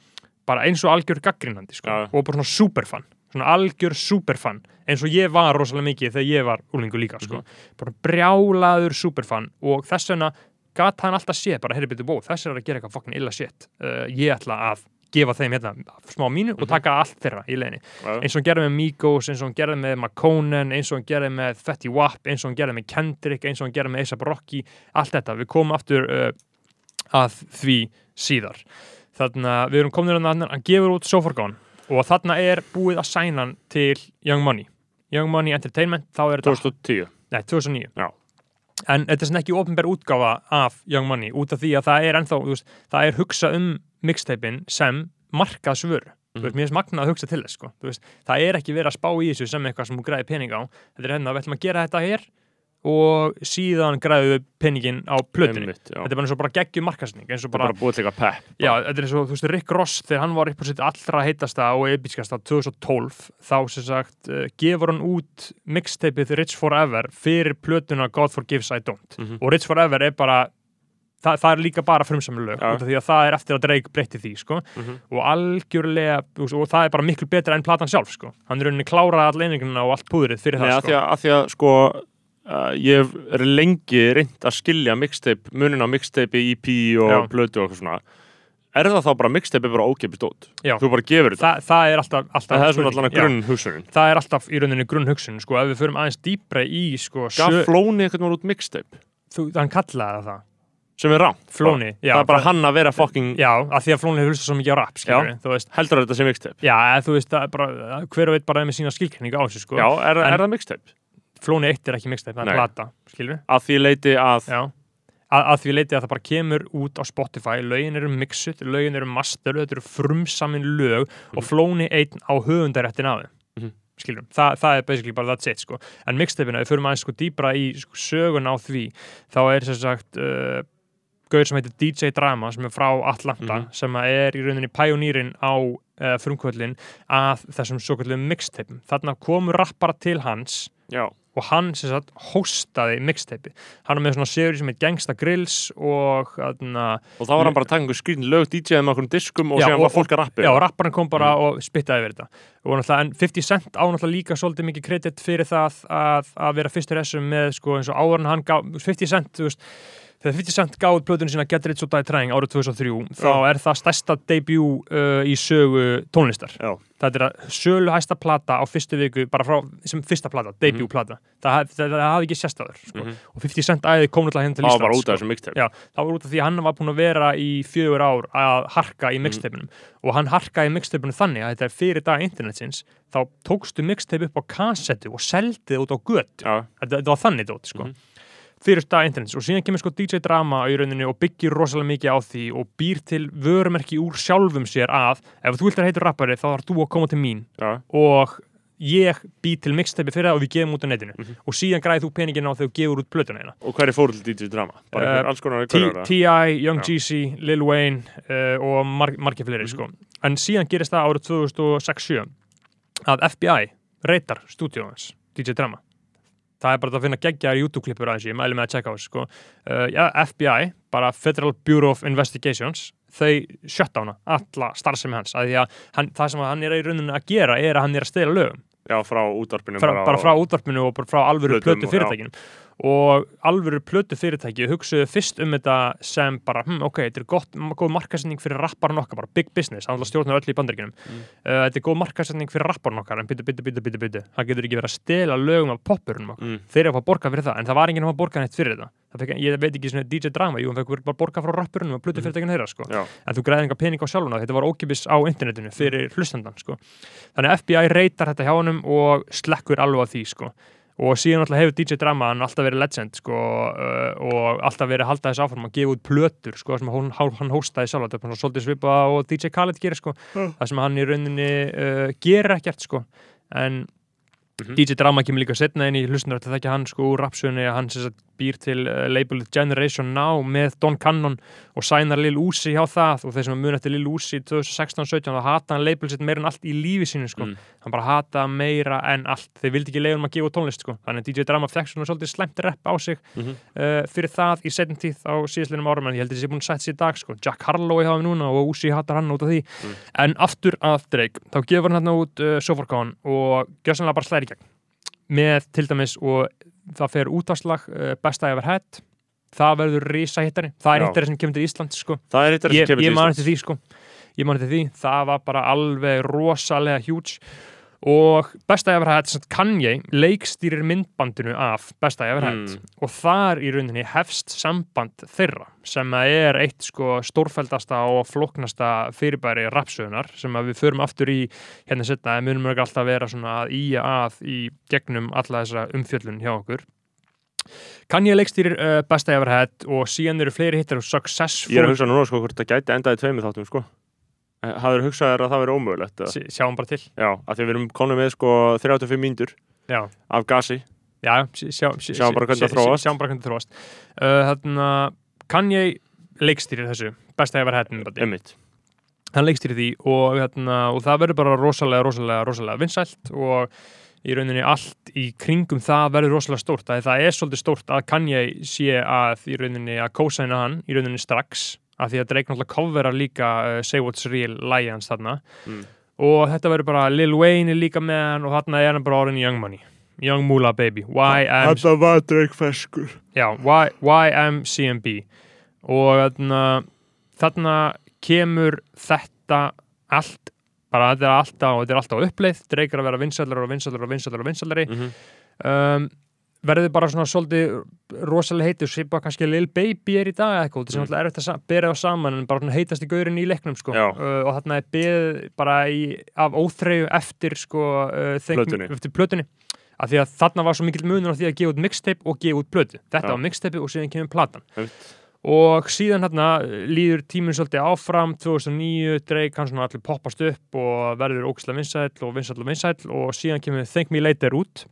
bara eins og algjör gaggrínandi sko, Já. og bara svona superfan svona algjör superfan eins og ég var rosalega mikið þegar ég var úlingu líka sko. Mhm. bara brjálaður superfan og þess vegna gat hann alltaf séð bara, heyrðu byrju, bó, þess er að gera eitthvað fucking illa shit uh, ég ætla að gefa þeim hérna smá mínu og Mhm. taka allt þeirra í leginni Já. eins og hann gerði með Migos, eins og hann gerði með McConan, eins og hann gerði með Fetty Wap, eins og hann gerði með Kendrick eins og hann gerði með A$AP Rocky, allt þetta við komum aftur uh, að því síðar þannig að við erum komin að hann gefur út So Far Gone og þarna er búið að sæna hann til Young Money Young Money Entertainment, þá er þetta 2010 Nei, 2009 Já. En þetta er sem ekki ofnbær útgáfa af Young Money út af því að það er ennþá þú veist, það er hugsa um mixtapein sem markaðsvör mm Mhm. veist, mér er magnað að hugsa til þess sko. Þú veist, það er ekki verið að spá í þessu sem eitthvað sem þú græði pening á þetta er hérna, við ætlum að gera þetta hér og síðan græðu við peningin á plötunni Einmitt, þetta er bara eins og bara geggjum markasning eins og bara, bara, bara búið til eitthvað pepp já, þetta er eins og, þú veist, Rick Ross þegar hann var upp á sitt allra heitasta og episkasta 2012, þá sem sagt uh, gefur hann út mixtapeið Rich Forever fyrir plötuna God Forgives I Don't Mhm. og Rich Forever er bara það, það er líka bara frumsamlu lög Já. út af því að það er eftir að Drake breytti því sko. Mhm. og algjörlega og það er bara miklu betra enn platan sjálf sko. hann er rauninni kláraði all eininguna og allt púðrið fyrir Nei, það að því að, að því að sko uh, ég er lengi reynd að skilja mixtape, munin á mixtape, EP og Já. blötu og eitthvað svona. Er það þá bara mixtape er bara ókipist dót? Já. þú bara gefur þetta, Þa, það er alltaf, alltaf það er grunn það er alltaf í rauninni grunnhugsun sko, ef við förum aðeins dýpra í sko, gaf sjö, Flóni eitthvað út mixtape? Þú, hann kallaði það sem er rámt Flóni, já, það er bara hann að vera fucking já, að því að Flóni hefur hlustað svo mikið á rap skilur, veist, heldur þetta sem mixtape? Já, þú veist bara, hver og veit bara með sína skilkenninga á þessu sko. já, er, En- er það mixtape? Flóni 1 er ekki mixtape, það er plata að því leiti að að, að því leiti að það bara kemur út á Spotify lögin eru mixut, lögin eru master þetta eru frumsamin lög og Flóni 1 á höfundaréttin af þeim Mhm. skilur, Þa, það er basically bara that's it sko. en mixtapeina, við förum aðeins sko dýpra í sko, sögun á því, þá er sem sagt uh, gauður sem heitir DJ Drama sem er frá Atlanta Mhm. sem að er í rauninni pæjonýrin á uh, frumkvöldin að þessum svo kallum mixtapeum, þarna komu rappara til hans já, og hann sem sagt hostaði mixtape hann er með svona segur sem heit Gangsta Grills og þarna, og þá var hann bara að taka einhver skrýn lög DJ-ið með okkur diskum og Já, og- var fólk að rappi já, rapparinn kom bara og spittaði yfir þetta. Og náttúrulega, en 50 Cent á náttúrulega líka svolítið mikið kredit fyrir það að, að vera fyrstur þessum með sko eins og áður en hann gaf 50 Cent, þú veist þegar 50 Cent gáði plötunum sína Get Rich or Die Trying árið 2003, þá er það stærsta debut uh, í sögu tónlistar. Já. Þetta er að sölu hæsta plata á fyrstu viku, bara frá, sem fyrsta plata debut plata, það, haf- það, það hafði ekki sérstæður sko. Mhm. og 50 Cent æði kom náttúrulega henni til það var Íslands bara út sko. af þessum mixtape Já, það var út af því að hann var búin að vera í fjögur ár að harka í mixtapeunum og hann harkaði mixtapeunum þannig að þetta er fyrir dag internetsins þá tókstu mixtape upp á kassettu og seldið út á götu já, þetta, þetta var þannig dót sko. Mhm. Fyrir dag internets og síðan kemur sko DJ Drama í rauninni og byggir rosalega mikið á því og býr til vörumerki úr sjálfum sér að ef þú vilt að heitur rappari þá þarf þú að koma til mín já, og ég bý til mixtape fyrir það og við gefum út á netinu Mhm. og síðan græði þú peningin á þegar þú gefur út plötuna eina og hverju fóru til DJ Drama? bara Eh, T.I., Young. Jeezy, Lil Wayne uh, og mar margir fleiri Mhm. sko. en síðan gerist það árið 2006-7 að FBI reytar stúdíóðans DJ Drama það er bara að finna geggjar YouTube-klippur aðeins ég mæli með að checka á þessu sko. uh, ja, FBI, bara Federal Bureau of Investigations þau shutdowna alla starfsemi hans að því að hann, það sem hann er í rauninni að gera er að hann er að stela lögum. Já, frá útvarpinu fra, bara frá útvarpinu og bara frá alvöru plötu og- fyrirtækinu og alvöru plötu fyrirtæki hugsuðu fyrst um þetta sem bara, hm, ok, þetta er gott, góð markasetning fyrir rapparinn okkar, bara big business, hann stjórnar öll í bandaríkinum Mm. uh, þetta er góð markasetning fyrir rapparinn okkar en byttu, byttu, byttu, byttu, byttu það getur ekki verið að stela lögum af poppurinn okkar mm. þeir eru að fá borga fyrir það, en það var enginn að fá borga neitt fyrir þetta fekk, ég veit ekki svona DJ Drama, jú, hann fekk bara borga frá rappurinn og plötu fyrirtækinu þeirra, sko já, en þú græði enga pening á sjálfuna þetta var ókipis á internetinu fyrir hlustandan sko. þannig að FBI reytar þetta hjá honum og slekkur alveg á því sko. Og síðan alltaf hefur DJ Drama hann alltaf verið legend sko, uh, og alltaf verið að halda þess áfram að gefa út plötur sko, sem hann, hann hóstaði sjálf þetta er svolítið svipa og DJ Khaled gerir sko. Mm. það sem hann í rauninni uh, gerir ekkert sko. en Mhm. DJ Drama kemur líka setna inn í hlustunar þetta þekki hann sko úr rapsögunni að hann sem sagt býr til uh, labelið Generation Now með Don Cannon og sænar Lil Uzi hjá það og þeir sem mun eftir Lil Uzi 2016-17 þá hata hann label sitt meira en allt í lífi sínu sko. Mm. hann bara hata meira en allt þeir vildi ekki leiða um að gefa tónlist sko. þannig að DJ Drama fekk svona svolítið slæmt rep á sig Mhm. uh, fyrir það í setjum tíð á síðastlinum árum en ég held að þessi búin að setja sér í dag sko. Jack Harlow í hafa núna og Uzi hatar hann út af því Mm. en aftur að Drake þá gefur hann hérna út uh, Soforcon og gjössanlega bara slæri gegn með til dæmis og það fer útvarslag uh, besta ever had það verður risa hittari það er hittari sem kemur til Ísland sko. það er ég, sem kemur ég til man Íslands. eftir því sko. ég man eftir því, það var bara alveg rosalega hjúts og besta ever had, Kanye leikstýrir myndbandinu af besta ever had Mm. og þar í rauninni hefst samband þeirra sem er eitt sko stórfældasta og flóknasta fyrirbæri rapsögunar sem við förum aftur í hérna setna, en munum ekki alltaf vera svona að íja að í gegnum alla þessa umfjöllun hjá okkur. Kanye leikstýrir uh, besta ever had og síðan eru fleiri hittar og successful ég er að hugsa núna sko hvort það gæti endaði tveimur þáttum sko hafður hugsað þér að það veri ómögulegt? Sí- sjáum bara til. Já, af því að við erum konum með sko 35 mínútur af gasi. Já, sjá, sjá, Sjáum bara hvernig það þróast. Sjáum bara hvernig það þróast. Uh, Þannig að Kanye leikstýrir þessu? Besta hefur hættin Einmitt. hann leikstýrir því og, hérna, og það verður bara rosalega, rosalega, rosalega vinsælt og í rauninni allt í kringum það verður rosalega stórt. Það, það er svolítið stórt að Kanye sé að í rauninni að kósaina hann í rauninni strax af því að Drake náttúrulega coverar líka uh, Say What's Real lægi hans þarna Mm. og þetta verður bara Lil Wayne er líka með hann og þarna er hann bara orðin Young Money Young Moolah Baby Þetta var Drake feskur. já, YMCMB og þarna, þarna kemur þetta allt bara þetta er alltaf, þetta er alltaf uppleið Drake er að vera vinsællari og vinsællari og vinsællari og vinsællari Mm -hmm. um, verður bara svona svolítið rosalega heitur, svipa kannski Lil Baby er í dag eða eitthvað, er Mm. mm. erfitt að sa- bera á saman en bara heitast í gaurinn í leiknum sko. Uh, og þarna er beð bara í, af óþreyju eftir sko, uh, Think- Plötunni. eftir plötunni af því að þarna var svo mikill munur á því að gefa út mixtape og gefa út plötu, þetta Já. var mixtape og síðan kemur platan Einmitt. og síðan hérna líður tíminn svolítið áfram 2009, Drake hann svona allir poppast upp og verður ógislega vinsæll og vinsæll og vinsæll og síðan kemur Thank Me Later út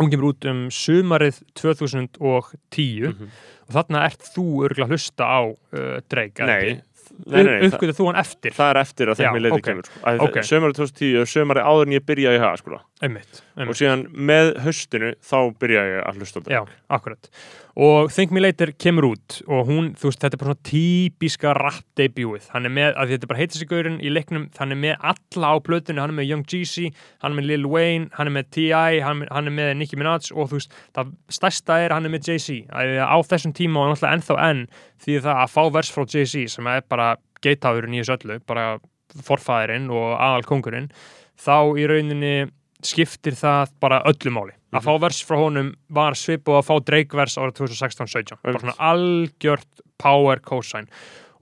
hún kemur út um sumarið 2010 Mhm. og þarna ert þú örgulega að hlusta á uh, Drake Nei, ekki? nei, nei, nei það, uppgötu þú hann eftir það er eftir að þeim ég leiti ok. kemur. Sko. Að Ok. Sömari 2010, sömari áður en ég byrjaði í hafa, sko. Einmitt, Og einmitt. síðan með höstinu, þá byrjaði ég að hlusta Já, akkurat og Think Me Later kemur út og hún, þú veist, þetta er bara svona típiska rap debutið, hann er með, að þetta bara heitast í gaurinn í leiknum, hann er með alla á plötunni, hann er með Young Jeezy hann er með Lil Wayne, hann er með T.I. hann, hann er með Nicki Minaj og þú veist það stærsta er hann er með Jay-Z á þessum tíma og náttúrulega ennþá enn því það að fá vers frá Jay-Z sem er bara geitafurinn í þessu öllu, bara forfæðurinn og aðal kongurinn þá í rauninni skiptir það bara öllu máli. Að fá vers frá honum var svip og að fá Drake vers árið 2016-17 bara svona algjört power cosign.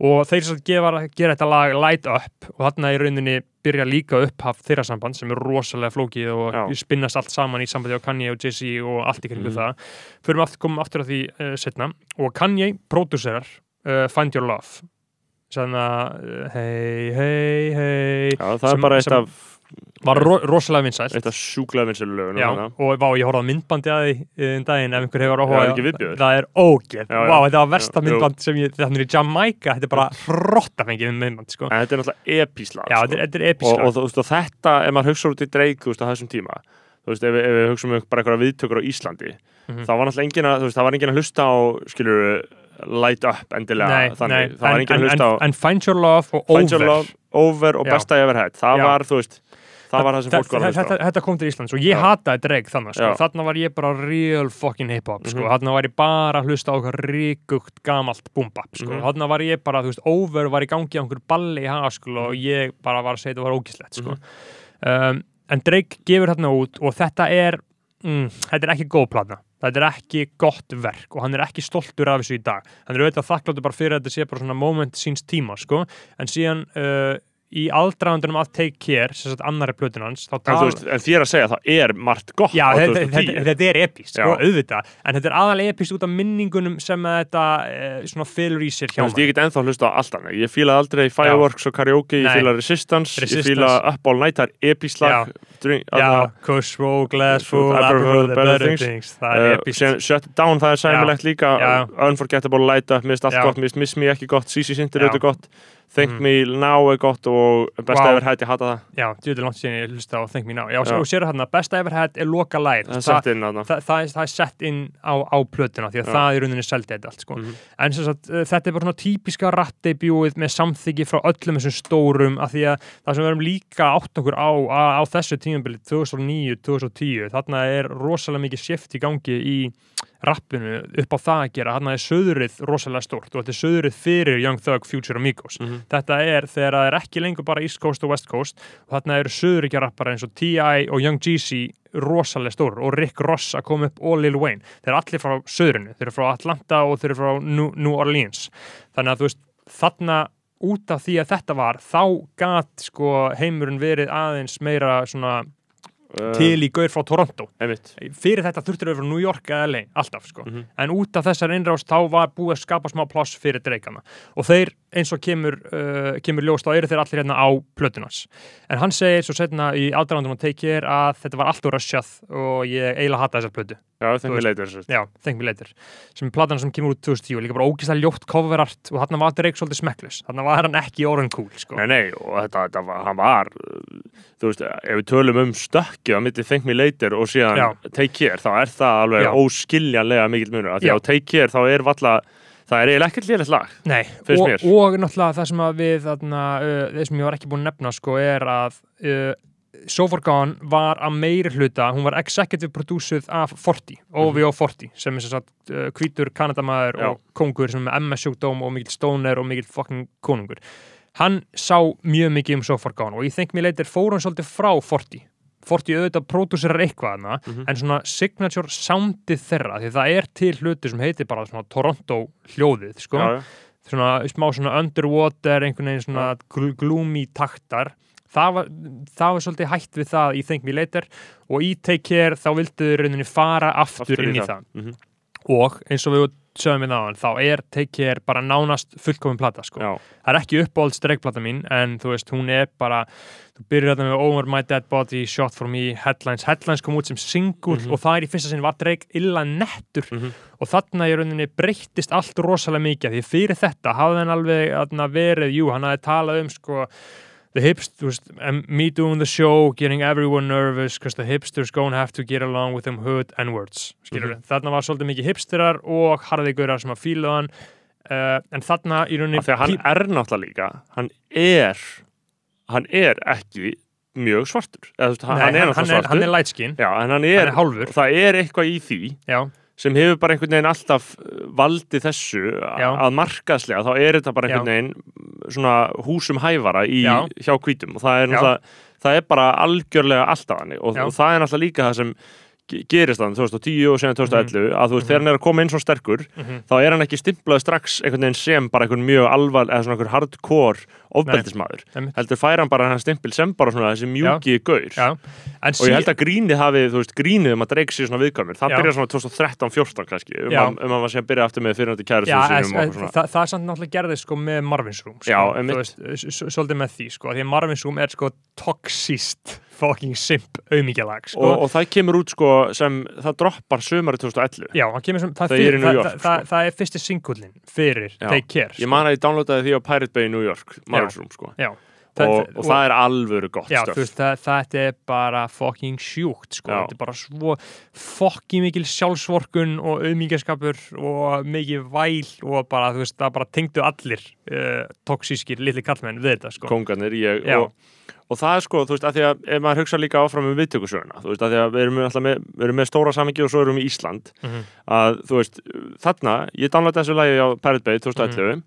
Og þeir sem gefa, gera þetta lag light up og þarna í rauninni byrja líka upphaf þeirra samband sem er rosalega flókið og Já. spinnast allt saman í sambandi á Kanye og Jay-Z og allt í kringu Mhm. það. Fyrir við komum aftur að því uh, setna og Kanye pródúserar uh, Find Your Love. Þannig að hei, hei, hei það er bara eitt af, var ro rosalega vinsælt eitt af sjúklega vinselu lögunum. Já, og vá, ég horfði á myndbandi að því um daginn ef einhver hefur áhuga Já, er ekki viðbjóður? Það er ógeð, Já, já. vá, þetta var versta Já, myndband sem ég, þannig er í Jamaica, þetta er bara hrotta fengið myndband, sko En þetta er náttúrulega epíslag. Já, sko. þetta er, þetta er og, episk og, þú veist, og þetta, ef maður hugsa út í Drake þú veist, á þessum tíma þú veist, ef, ef við hugsa um bara einhverja viðtökur á Íslandi Mhm. þá var náttúrulega engin að, þú veist, það var engin að hlusta á skilur, light up endilega Nei, þannig, nei, það var en, engin en, að hlusta á en, Find Your Love og Find Your Over Love, Over og. Besta Ever Had það var, þú veist, það var það sem fólk var að hlusta þetta, kom til Íslands og ég hataði Drake þannig, sko. Þarna var ég bara real fucking hip-hop, sko. Mhm. þarna var ég bara að hlusta á okkar ríkugt gamalt boom-bap, sko. Mhm. þarna var ég bara, þú veist, Over var í gangi á einhver balli í hagaskul og ég bara var að segja þetta var ógislegt, sko. Mhm. um, en Drake gefur þarna út og þetta er mm, þetta er ekki góð plana þetta er ekki gott verk og hann er ekki stoltur af þessu í dag hann er auðvitað þakkláttur bara fyrir að þetta sé bara svona moment síns tíma sko en síðan uh, í aldraðandunum að Take Care sem sagt annari plötun hans þá en, veist, en þér að segja það er margt gott Já, þetta, 2010 þetta, þetta er epist, sko, Já. auðvitað. En þetta er aðalega epist út af minningunum sem að þetta eh, svona fylur í sér hjá veist, ég get ennþá að hlusta á allt annað. Ég fílaði aldrei Fireworks og Karaoke, ég fílaði Resistance, Resistance. ég fílaði Up All Night það er epislag drink, Já, Kush, Roll, Glass, prefer the better things. Það er Uh, epist Shut Down, það er sæmilegt líka. Já. Unforgettable Light Up, mist allt Já. gott mist Miss Me ekki gott, Já. er auðvitað gott Think Mhm. Me Now er gott og Best Wow. Ever Had, ég hata það Já, djúður langt síðan ég hlusta á Think Me Now Já, Já. og sér hérna, besta ever had er loka læð það það, það, það, er, sett inn á, á plötuna því að Já. það er rauninni seldi þetta allt sko. Mhm. en sem sagt, uh, þetta er bara svona típiska rattdebjúið með samþyggi frá öllum þessum stórum af því að það sem við erum líka átt okkur á á, á þessu tímabili 2009-2010 þarna er rosalega mikið shift í gangi í rappinu upp á það að gera, þarna er söðrið rosalega stórt og þetta er söðrið fyrir Young Thug, Future og Migos Mhm. þetta er þegar það er ekki lengur bara East Coast og West Coast og þarna eru söðuríkja rappara eins og T.I. og Young Jeezy rosalega stór og Rick Ross að koma upp og Lil Wayne, þeir eru allir frá söðurinu þeir eru frá Atlanta og þeir eru frá New, Orleans þannig að þú veist, þarna út af því að þetta var þá gat sko heimurinn verið aðeins meira svona til í gaur frá Toronto. einmitt. Fyrir þetta þurftur við frá New York eða LA alltaf sko, Mhm. en út af þessar innrást þá var búið að skapa smá pláss fyrir dreikana. Og þeir eins og kemur uh, kemur ljóst þá eru þeir allir hérna á plötunars en hann segir svo setna í aðdraðandum að take care að þetta var allt úr rössjað og ég eiginlega hata þessar plötu Já, veist. leitur þessu. Já, Thank Me Later sem er platan sem kemur út 2010 líka bara ógislega ljótt coverart og þarna var Drake svolítið smekklus þarna var hann ekki orðin cool sko. Nei, nei, og þetta, þetta var, hann var, uh, þú veist, ef við tölum um stökkið á milli Thank Me Later og síðan Já. Take Care, þá er það alveg Já. óskiljanlega mikill munur. Því á Take Care þá er valla, það er eiginlega ekkert lélegt lag. Nei, og, mér. og náttúrulega það sem að við þarna, uh, það sem ég var ekki búin að nefna sko er að uh, So Far Gone var að meiri hluta hún var executive producerð af Forti OVO Forti sem er sem sagt uh, hvítur Kanadamaður Mhm. Já. og kongur sem er MS sjúkdóm og mikill stóner og mikill fucking konungur hann sá mjög mikið um So Far Gone og ég think mér leitir fór hann svolítið frá Forti Forti auðvitað pródúserar eitthvað hana, Mhm. en svona signature soundið þeirra, því það er til hluti sem heitir bara svona Toronto hljóðið, sko Já, já. svona smá svona underwater einhvern veginn svona gl gloomy taktar það var, það var svolítið hætt við það í Think Me Later og í Take Care þá vildu rauninni fara aftur, inn í það, Mhm. og eins og við sögum við náðan, þá er Take Care bara nánast fullkomin plata sko Já, það er ekki uppáhalds dreikplata mín en þú veist, hún er bara þú byrjar þetta með Over My Dead Body, Shot For Me Headlines, Headlines kom út sem single Mhm. og það er í fyrsta sinn var dreik illa nettur Mhm. og þarna í rauninni breyttist allt rosalega mikið því fyrir þetta hafði hann alveg verið, jú, hann hafði talað um sko The hipsters, me doing the show, getting everyone nervous because the hipsters gonna have to get along with them hood n-words, skilur Mhm. þarna var svolítið mikið hipsterar og harðigurar sem að fíla hann uh, en þarna í rauninni að hann er náttúrulega líka, hann er, hann er ekki mjög svartur. Eða, hann, Nei, hann er hann, er, er light skin Já, en hann hann er, er hálfur. það er eitthvað í því já, sem hefur bara einhvern veginn alltaf uh, valdið þessu Já. að markaðslega, þá er þetta bara einhvern veginn svona húsum hæfara í, Já. hjá hvítum. Og það er, náttúrulega- það er bara algjörlega alltaf hannig og, og það er náttúrulega líka það sem gerist þannig 2010 og síðan 2011 að þú veist, þegar hann er að koma inn svo sterkur Mhm. þá er hann ekki stimplað strax einhvern veginn sem bara einhvern mjög alvar eða svona einhvern hardcore ofbeldismadur Einmitt. heldur fær hann bara hann stimpil sem bara svona þessi mjúki gaur já og ég held að grínið hafi, þú veist, grínið um að Drake sé svona viðkvæmur, það Já. byrjar svona 2013-14 kannski, um, að, um að maður sé að byrja aftur með fyrirhundi kæru es, svona það, það er samt náttúrulega gerðið sko með Marvin's Room sko. Svolítið með því sko, því að Marvin's Room er sko toxist fucking simp auðmíkjalag sko. og, og það kemur út sko sem það droppar sömari 2011 Já, sem, það, fyrir, það, York, það, sko. það er fyrsti singullin fyrir Já. Take Care ég man að ég downloadaði því á Pirate Bay í New York Marvin's Room sko. Já, og, og það er alvöru gott Já, stöf veist, það, þetta er bara fucking sjúkt, sko, þetta er bara svo fucking mikil sjálfsvorkun og auðmíkjaskapur og mikið væl og bara, þú veist, það bara tengdu allir uh, toksískir litli kallmenn við þetta, sko. kongarnir ég og, og það er sko, þú veist, að því að ef maður hugsa líka áfram um viðtökusöguna, þú veist, að því að við erum alltaf með, við erum með stóra samingi og svo erum við í Ísland Mhm. að, þú veist, þarna ég downloadaði þessu lagi á Pirate Bay 2011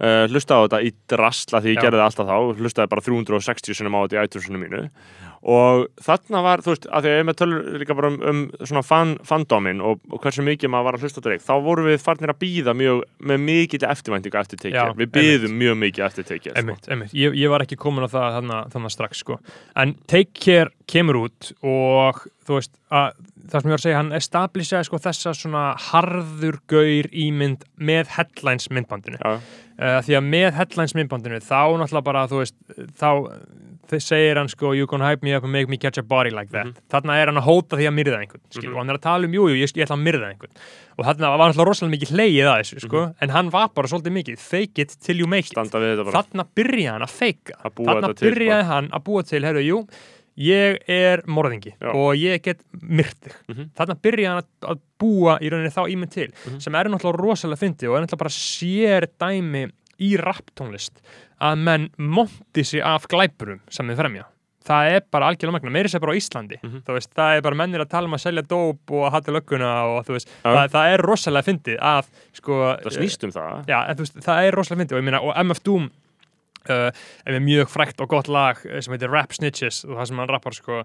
uh, hlustaði á þetta í drasla því ég. Já. gerði það alltaf þá, hlustaði bara 360 sinum á þetta í iTunesinu mínu og þarna var, þú veist, að því að ég með tölur líka bara um, um svona fan, fandomin og, og hversu mikið maður var að hlusta Drake, þá vorum við farnir að býða mjög, með mikill eftirvæntingu eftir tekið, við byðum mjög mikið eftir tekið, sko. Ég, ég var ekki komin á það þannig, strax, sko. En Take Care kemur út og þú veist, að, það sem ég var að segja, hann establishaði sko þessa svona harður gaur ímynd með headlines myndbandinu. Uh, því að með headlines myndbandinu þá náttúrulega bara þú veist þá segir hann sko you can hype me up and make me catch a body like that. Mhm. þarna er hann að hóta því að myrða einhvern skil, og hann er að tala um jú, jú, ég, ég ætla að myrða einhvern. Og þarna var náttúrulega rosalega mikið hleyið að þessu sko, en hann var bara svolítið mikið fake it till you make it. Þarna byrjaði hann að feika þarna þetta til, byrjaði hann að búa til herru, jú, ég er morðingi Já. og ég get myrtið Mhm. þarna byrjaði hann að, búa í rauninni þá ímynd til Mhm. sem er náttúrulega rosalega fyndið og er náttúrulega bara sér dæmi í rapptónlist að menn monti sig af glæpurum sem þið fremja það er bara algjörlega magna, meiri sér bara á Íslandi. Mhm. þú veist, það er bara mennir að tala um að selja dóp og að hata lögguna og veist, það, það er rosalega fyndið að sko, það snýst um það. Já, en veist, það er rosalega myndið og og MF Doom uh, er með mjög frækt og gott lag uh, sem heitir Rap Snitches og það sem hann rappar sko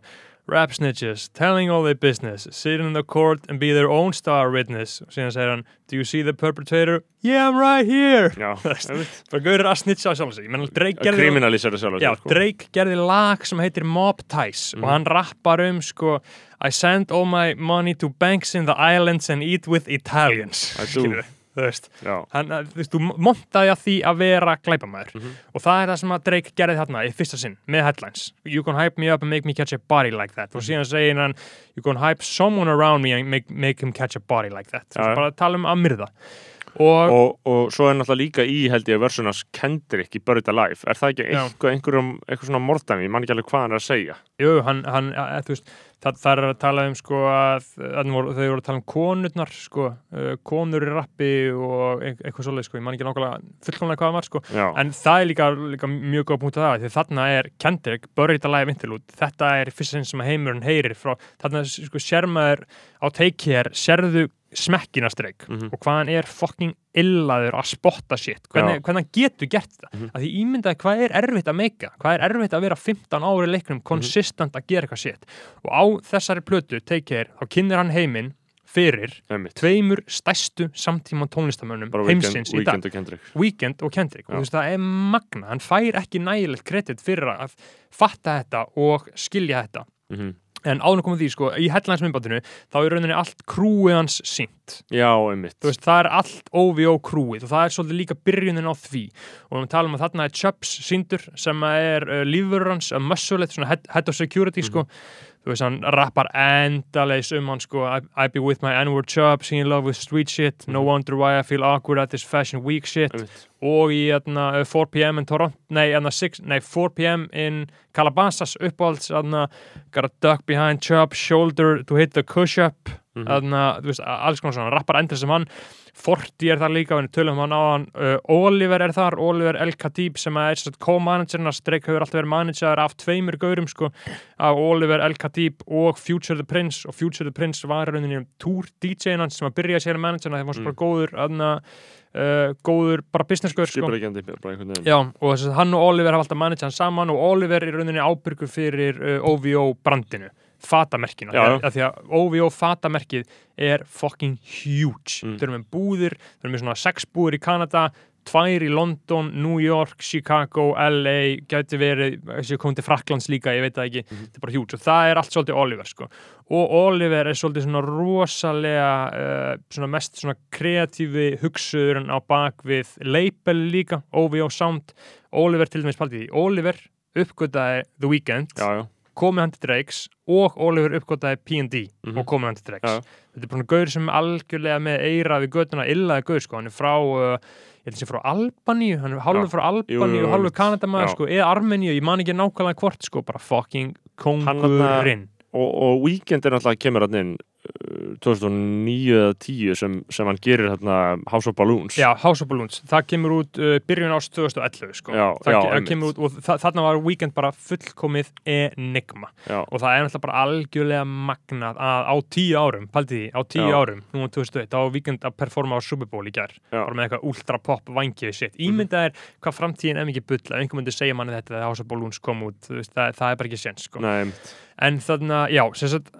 Rap Snitches, telling all their business sitting in the court and be their own star witness og síðan segir hann Do you see the perpetrator? Yeah, I'm right here bara gauður að snitcha á sjálf sig að gerði kriminalísera sjálf Já, sko. Drake gerði lag sem heitir Mob Ties Mhm. og hann rappar um sko I send all my money to banks in the islands and eat with Italians I do. Þú þú veist hann, að, þú veist, þú montaði að því að vera glæpamaður. Mhm. og það er það sem að Drake gerði þarna í fyrsta sinn með headlines. You can hype me up and make me catch a body like that. Mhm. og síðan segir hann you can hype someone around me and make, make him catch a body like that. Já, já. bara að tala um að myrða. Og, og, og svo er náttúrulega líka í held ég versunas Kendrick í Buried Alive. Er það ekki eitthvað, einhverjum, eitthvað svona mordæmi, ég man ekki alveg hvað hann er að segja. Jú, hann, hann að, þú veist það, er að tala um sko að, að þau voru að tala um konurnar sko, uh, konur í rappi og eit- eitthvað svoleið sko, ég man ekki nákvæmlega fullkomlega hvað það var sko. Já, En það er líka, líka mjög góð punkt að það því þarna er Kendrick, Buried Alive Interlude þetta er fyrst sem að heimurinn heyrir frá, þarna sko sér maður á take here, sérðu smekkinastreik Mhm. og hvað hann er fucking illaður að spotta shit. Hvernig, hann getur gert það? Mhm. að því ímyndaði hvað er erfitt að meika? Hvað er erfitt að vera 15 ári Mhm. leiknum konsistent að gera eitthvað shit? Og á þessari plötu, take care, þá kynir hann heiminn fyrir einmitt. tveimur stærstu samtíma tónlistamönnum heimsins í dag. Weekend og Kendrick. Weekend og Kendrick. Og þú veist það er magna, hann fær ekki nægilegt kredit fyrir að fatta þetta og skilja þetta. Mm en áður komið því sko, í headlines myndbandinu þá er rauninni allt krúið hans sínt já, einmitt. Þú veist, það er allt OVO krúið og það er svolítið líka byrjunin á því. Og við talum að þarna er Chubbs síndur sem er uh, lífurur hans svona head, head of security sko þú veist, hann rappar endaleis um hann sko I, be with my N-word Chubbs, he in love with street shit no wonder why I feel awkward at this fashion week shit. Og í hérna, uh, 4pm in Toronto, nei, hérna, 6, nei 4pm in Calabasas uppáhalds hérna, gotta duck behind Chubb's shoulder to hit the push-up. Mhm. hérna, þú veist, alls konar svona rappar endur sem hann, Forti er þar líka við tölum um hann á hann, uh, Oliver er þar Oliver El Khatib sem er að Drake hefur alltaf verið manager af tveimur gaurum sko, af Oliver El Khatib og Future the Prince og Future the Prince var rauninni túr DJ-in hans sem að byrja sér managerna þegar hann var svo Mm. bara góður aðna, uh, góður bara business-gaur sko. Já, og þess að hann og Oliver hafa alltaf managed hann saman og Oliver er rauninni ábyrgur fyrir uh, OVO brandinu já. af því að OVO fatamerkið er fucking huge. Mm. þau eru með búðir, þau eru með svona sex búðir í Kanada, tvær í London New York, Chicago, LA gæti verið, þessi komið til Fraklands líka ég veit það ekki, Mhm. þetta er bara huge. Og það er allt svolítið Oliver sko. Og Oliver er svolítið svona rosalega uh, svona mest svona kreatífi hugsuðurinn á bak við label líka, OVO Sound. Oliver til dæmis paldi því, Oliver uppgötaði The Weeknd. Já, já, komið hann til Drakes og Oliver uppgötaði P&D Mhm. og komið hann til Drakes Já. þetta er bara svona gaur sem er algjörlega með eira við göttuna illaði gaur sko, hann er frá uh, ég held að sé frá Albaníu, hann er hálfur Já. frá Albaníu og. Kanadamaður Já. sko, eða Armeníu, ég man ekki nákvæmlega hvort sko, bara fucking kongurinn og, og Weekend er náttúrulega kemur hann inn uh, 2009 eða 10 sem, sem hann gerir hérna House of Balloons. Já, House of Balloons, það kemur út uh, byrjun ást 2011 sko. Já, það, já, kemur út og þa þarna var Weekend bara fullkomið enigma. Já, og það er náttúrulega bara algjörlega magnað að á tíu árum, paldi því, á tíu Já. árum nú á 2001, þá var Weekend að performa á Super Bowl í Já. bara með eitthvað ultra pop vangið sitt, ímyndað er hvað framtíðin er mikið bull, að einhver myndi segja manni þetta þegar House of Balloons kom út, veist, það, það er bara ekki séns sko. nei, en þarna, já, sem sagt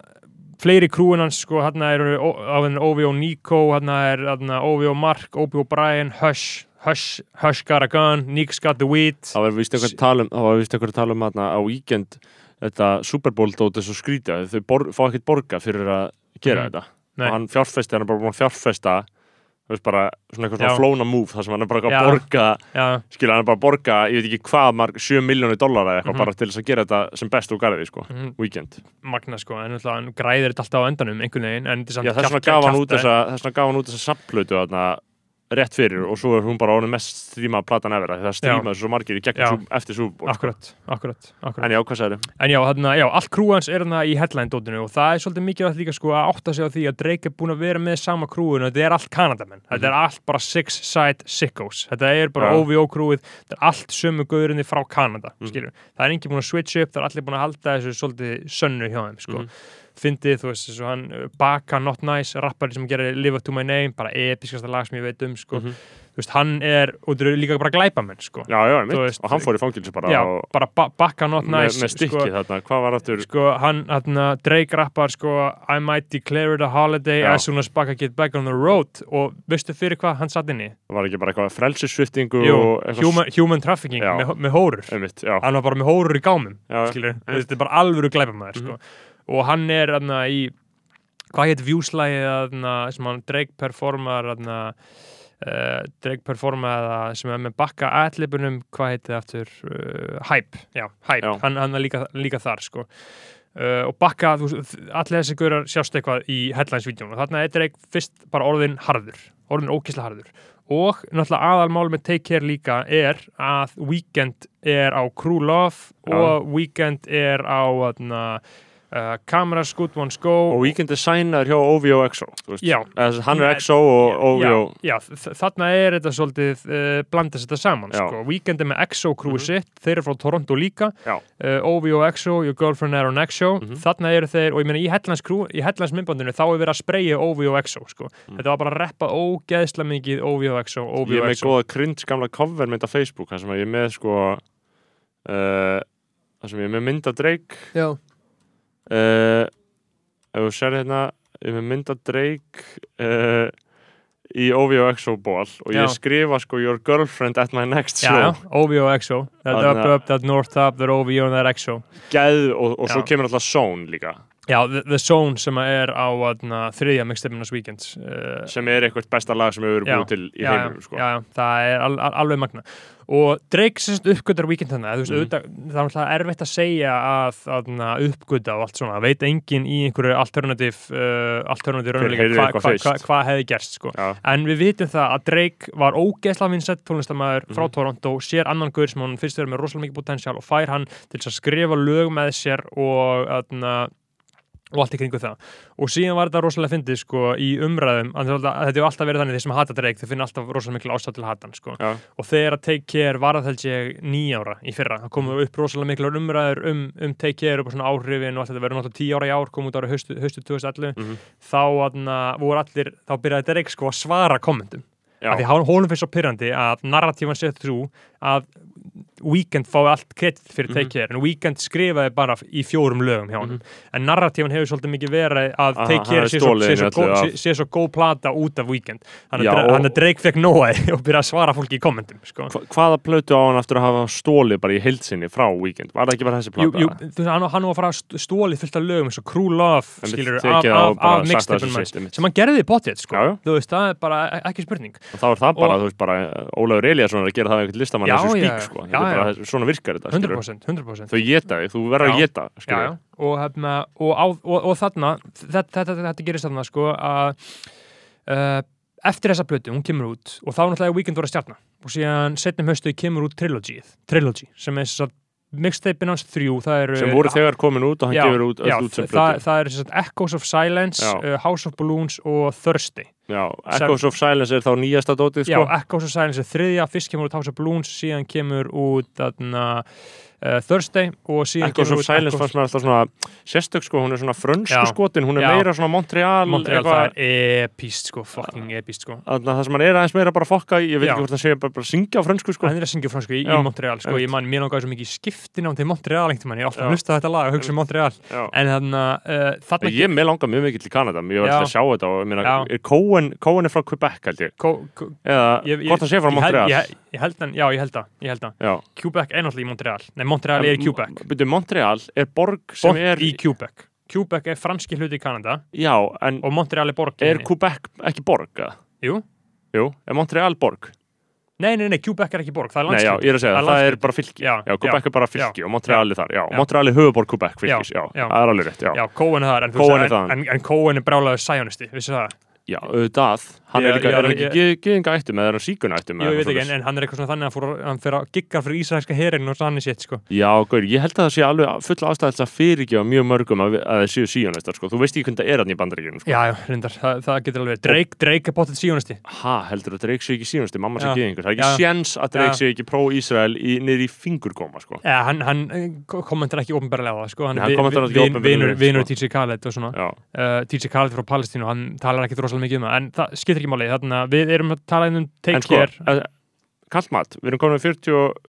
fleiri krúin hans, sko, hann eru OVO Nico, hann er þarna, OVO Mark, OVO Brian, Hush Hush, Hush got a gun, Nick's got the weed það var vist eitthvað að tala um það var vist eitthvað að tala um hérna á Weekend þetta Super Bowl dót er svo skrítið þau fá ekkert borga fyrir að gera Mhm. þetta Nei. og hann fjárfesti, hann er bara búin að fjárfesta þú veist bara svona eitthvað svona flóna move þar sem hann er bara að borga skilja hann er bara að borga, ég veit ekki hvað marg 7 miljónir dollara eða eitthvað Mhm. bara til þess að gera þetta sem best úr garði sko, mhm, Weekend. Magna sko, en hann græðir þetta alltaf á endanum einhvern veginn, en þetta er samt þess vegna gaf hann út þessa samplötu þarna rétt fyrir og svo er hún bara orðin mest stríma platan ever það strímaði svo margir í gegnum eftir sko. Akkurat, akkurat, akkurat. En já, hvað sagði En já, þarna, já, allt krúans er þarna í headline-dótinu og það er svolítið mikilvægt líka sko að átta sig á því að Drake er búin að vera með sama krúinu og þetta er allt Kanadamenn. Þetta er allt bara six-side sickos. Þetta er bara Mhm. Já. OVO-krúið, þetta er allt sömu gaurinni frá Kanada, Mhm. skilur. Það er enginn búin að switch up, það er allir búin að halda þessu svolítið sönnu hjá þeim, sko. Mhm. Fyndið, þú veist, þessu hann uh, Baka Not Nice, rappari sem gerir Live Up To My Name, bara episkasta lag sem ég veit um, sko. Mhm. Þú veist, hann er, og þetta eru líka bara glæpamenn, sko. Já, já, mitt, Þú veist- og hann fór í fangilsi bara Já, og, bara ba Baka Not Nice, með stikkið þarna, hvað var aftur sko, hann, hann, Drake rappar sko, I might declare it a holiday Já. as soon as Baka get back on the road og veistu fyrir hvað hann satt inni? var ekki bara eitthvað eitthvað human, human trafficking Já. með, með hórur einmitt, hann var bara með hórur í gámum skilur, þetta er bara alvöru glæpamæður sko. Og hann er hann, í hvað heit viewslægið þarna, sem hann Drake performar hann, uh, Drake performaði það sem er með bakka allipunum, hvað heiti það aftur? Uh, Hype, já, Hype. Já. hann, hann er líka, líka þar sko. Uh, og bakka, allir þessi gaurar sjást eitthvað í headlines-vídeónu og þarna er Drake fyrst bara orðin harður orðin ókísla harður. Og náttúrulega aðalmál með Take Care líka er að Weekend er á Crew Love Já. og Weekend er á þarna, uh, Cameras Good Ones Go og Weekend er sænaður hjá OVO XO þú veist. Já. Eða þess að hann er XO og OVO Já, já þarna er þetta svolítið uh, blandast þetta saman, sko. Weekend er með EXO crewið Mhm. sitt, þeir eru frá Toronto líka. Uh, OVO EXO, Your Girlfriend er on EXO Mhm. þarna eru þeir, og ég meina í Headlands crew í Headlands myndbandinu þá er verið að spreyja OVO EXO, sko, Mm. þetta var bara að reppa ógeðslega mikið OVO EXO, ég er með EXO góða cringe gamla covermynd á Facebook þar sem ég er með sko uh, þar sem ég er með mynd af Drake. Já, uh, ef þú sér hérna ég með mynd af Drake uh, í OVO XO ból og ég Já. skrifa sko your girlfriend at my next show. Já, OVO EXO that up, up, that north up, that OVO and that EXO Gæð, og, og svo kemur alltaf Zone líka Já, The, the Zone sem er á þarna, þriðja mixtapinus Weekends uh, sem er eitthvað besta lag sem hefur verið búið til í heiminum sko. já, það er al, al, alveg magna og Drake sagt uppgötar Weekend þannig þú veist, Mhm. það er náttúrulega erfitt að segja að, að uppgöta og allt svona veit enginn í einhverju alternativ uh, alternativ raunveruleika heyrði hvað hva, fyrst. hva, hva hefði gerst sko. En við vitum það að Drake var ógeðslega vinsett tónlistamæður frá Mhm. Toronto sér annan gaur sem hann finnst þeirra með rosalega mikið potential og fær hann til að skrifa lög með sér og aðna og allt í kringu það og síðan var þetta rosalega fyndið sko í umræðum þetta hefur alltaf verið þannig þeir sem hata Drake þeir finna alltaf rosalega miklu ástæð til að hata hann sko Já. og þegar að Take Care var að held ég nýjára í fyrra, það komu upp rosalega miklu umræður um, um Take Care og svona áhrifin og allt þetta verður náttúrulega tíu ára í ár, kom út ára haustu, haustu 2011, Mhm. þá aðna, voru allir, þá byrjaði Drake sko að svara kommentum, Já. af því honum finnst svo pyrrandi að narratífan sér trú að Weekend fái allt kredit fyrir Take Mhm. Care, en Weekend skrifaði bara í fjórum lögum hjá hann, en narratífan hefur svolítið mikið verið að Care er sé sé, sé, sé svo góð plata út af Weekend hann er, Drake fekk nóaði og byrjaði að svara fólki í kommentum sko. Hva, hvaða plötu á hann aftur að hafa stólið bara í heilsinni frá Weekend? Var það ekki bara þessi Jú, plata? jú, þú veist, hann, hann var að fara stólið fullt af lögum eins og Crew Love skilur, tekið af, af, af mixtapin sem hann gerði í potið sko. Þú veist, það er bara e- ekki spurning Og þá er það bara, Og- þú veist, bara Ólafur Eliasson er að gera það Já, þessu já, sko. já, er bara, svona virkar þetta, skilur. 100%, 100%. Þau geta þig, þú verður að geta. Og, hefna, og, á, og, og þarna þetta, þetta, þetta, þetta gerist þarna sko, að uh, eftir þessa plötu, hún kemur út og þá náttúrulega Weekend voru að stjarna. Og síðan setnum höstu kemur út Trilogy Trilogy, sem er þess að mixtapein hans þrjú, það eru Sem voru þegar komin út og hann já, gefur út já, út sem það, það sagt Echoes of Silence, uh, House of Balloons og Thursday Já, Echoes of Silence er þá nýjasta dótið, Já, sko. Echoes of Silence er þriðja, fyrst kemur út House of Balloons, síðan kemur út uh, Thursday og síðan Echoes of Silence fannst mér alltaf svona sérstök sko, hún er svona frönsku Já. skotin, hún er Já. meira svona Montreal, Montreal, eitthvað- það er epíst sko, fucking epíst sko Þarna það sem hann er aðeins meira bara að fokka í, ég veit Já. ekki hvort það sé bara, bara að syngja á frönsku sko. hann er að syngja fransku í, í Já, Montreal sko, ég man, mér langaði svo mikið í skiptinám til Montreal einhvern veginn, ég Já. að hlusta á þetta lag og hugsa um Montreal, Já. en þannig uh, þarna Ég með langar mjög mikið til Kanada, ég var Já. alltaf að sjá þetta og Cohen, Cohen er frá Quebec held ég, ko- eða ég- ég- hvort hann sé frá Montreal. ég, ég held hann, já ég held það, ég held það. Quebec er náttúrulega í Montreal, nei Montreal er í Quebec Byrju, Montreal er borg sem borg er, í Quebec Quebec er franski hluti í Kanada já, en og Montreal er borg er. Quebec ekki borg? eða? Jú, Jú, er Montreal borg? nei, nei, nei, Quebec er ekki borg, það er Nei, já, ég er að segja það, það er bara fylki. Já, Já, Quebec já, er bara fylki já, og Montreal er þar, já. Montreal er höfuborg Quebec fylkis, Já, það er alveg rétt, já. Já, Cohen er það, en, Cohen er en, en, en Cohen er brálaður sæjonisti, vissu það? Já, auðvitað, hann Ég- er líka, ég- er hann ég- ekki geðinga ættum eða er hann síkuna ættum Jú, ég veit ekki, en, en hann er eitthvað svona þannig að fór, hann fyrir að gigga fyrir ísraelska herin og sannig sétt, sko. Já, gaur, ég held að það sé alveg full ástæðis að fyrirgefa mjög mörgum að, við- að þeir séu síjónistar, sko. Þú veist ekki hvernig það er hann í bandaríkjunum, sko. Já, já, reyndar, það, það getur alveg. Drake, Drake er bóttið síjonisti. Ha, heldur að Drake sé ekki síjónisti, mamma sé Já. geðingur. Það er Já. ekki sko. Sko. Sko. Rosalega mikið um það, en það skiptir ekki máli. Þannig að við erum að tala um en Take sko, Care. eh, kallmat, við erum komin með 40, og-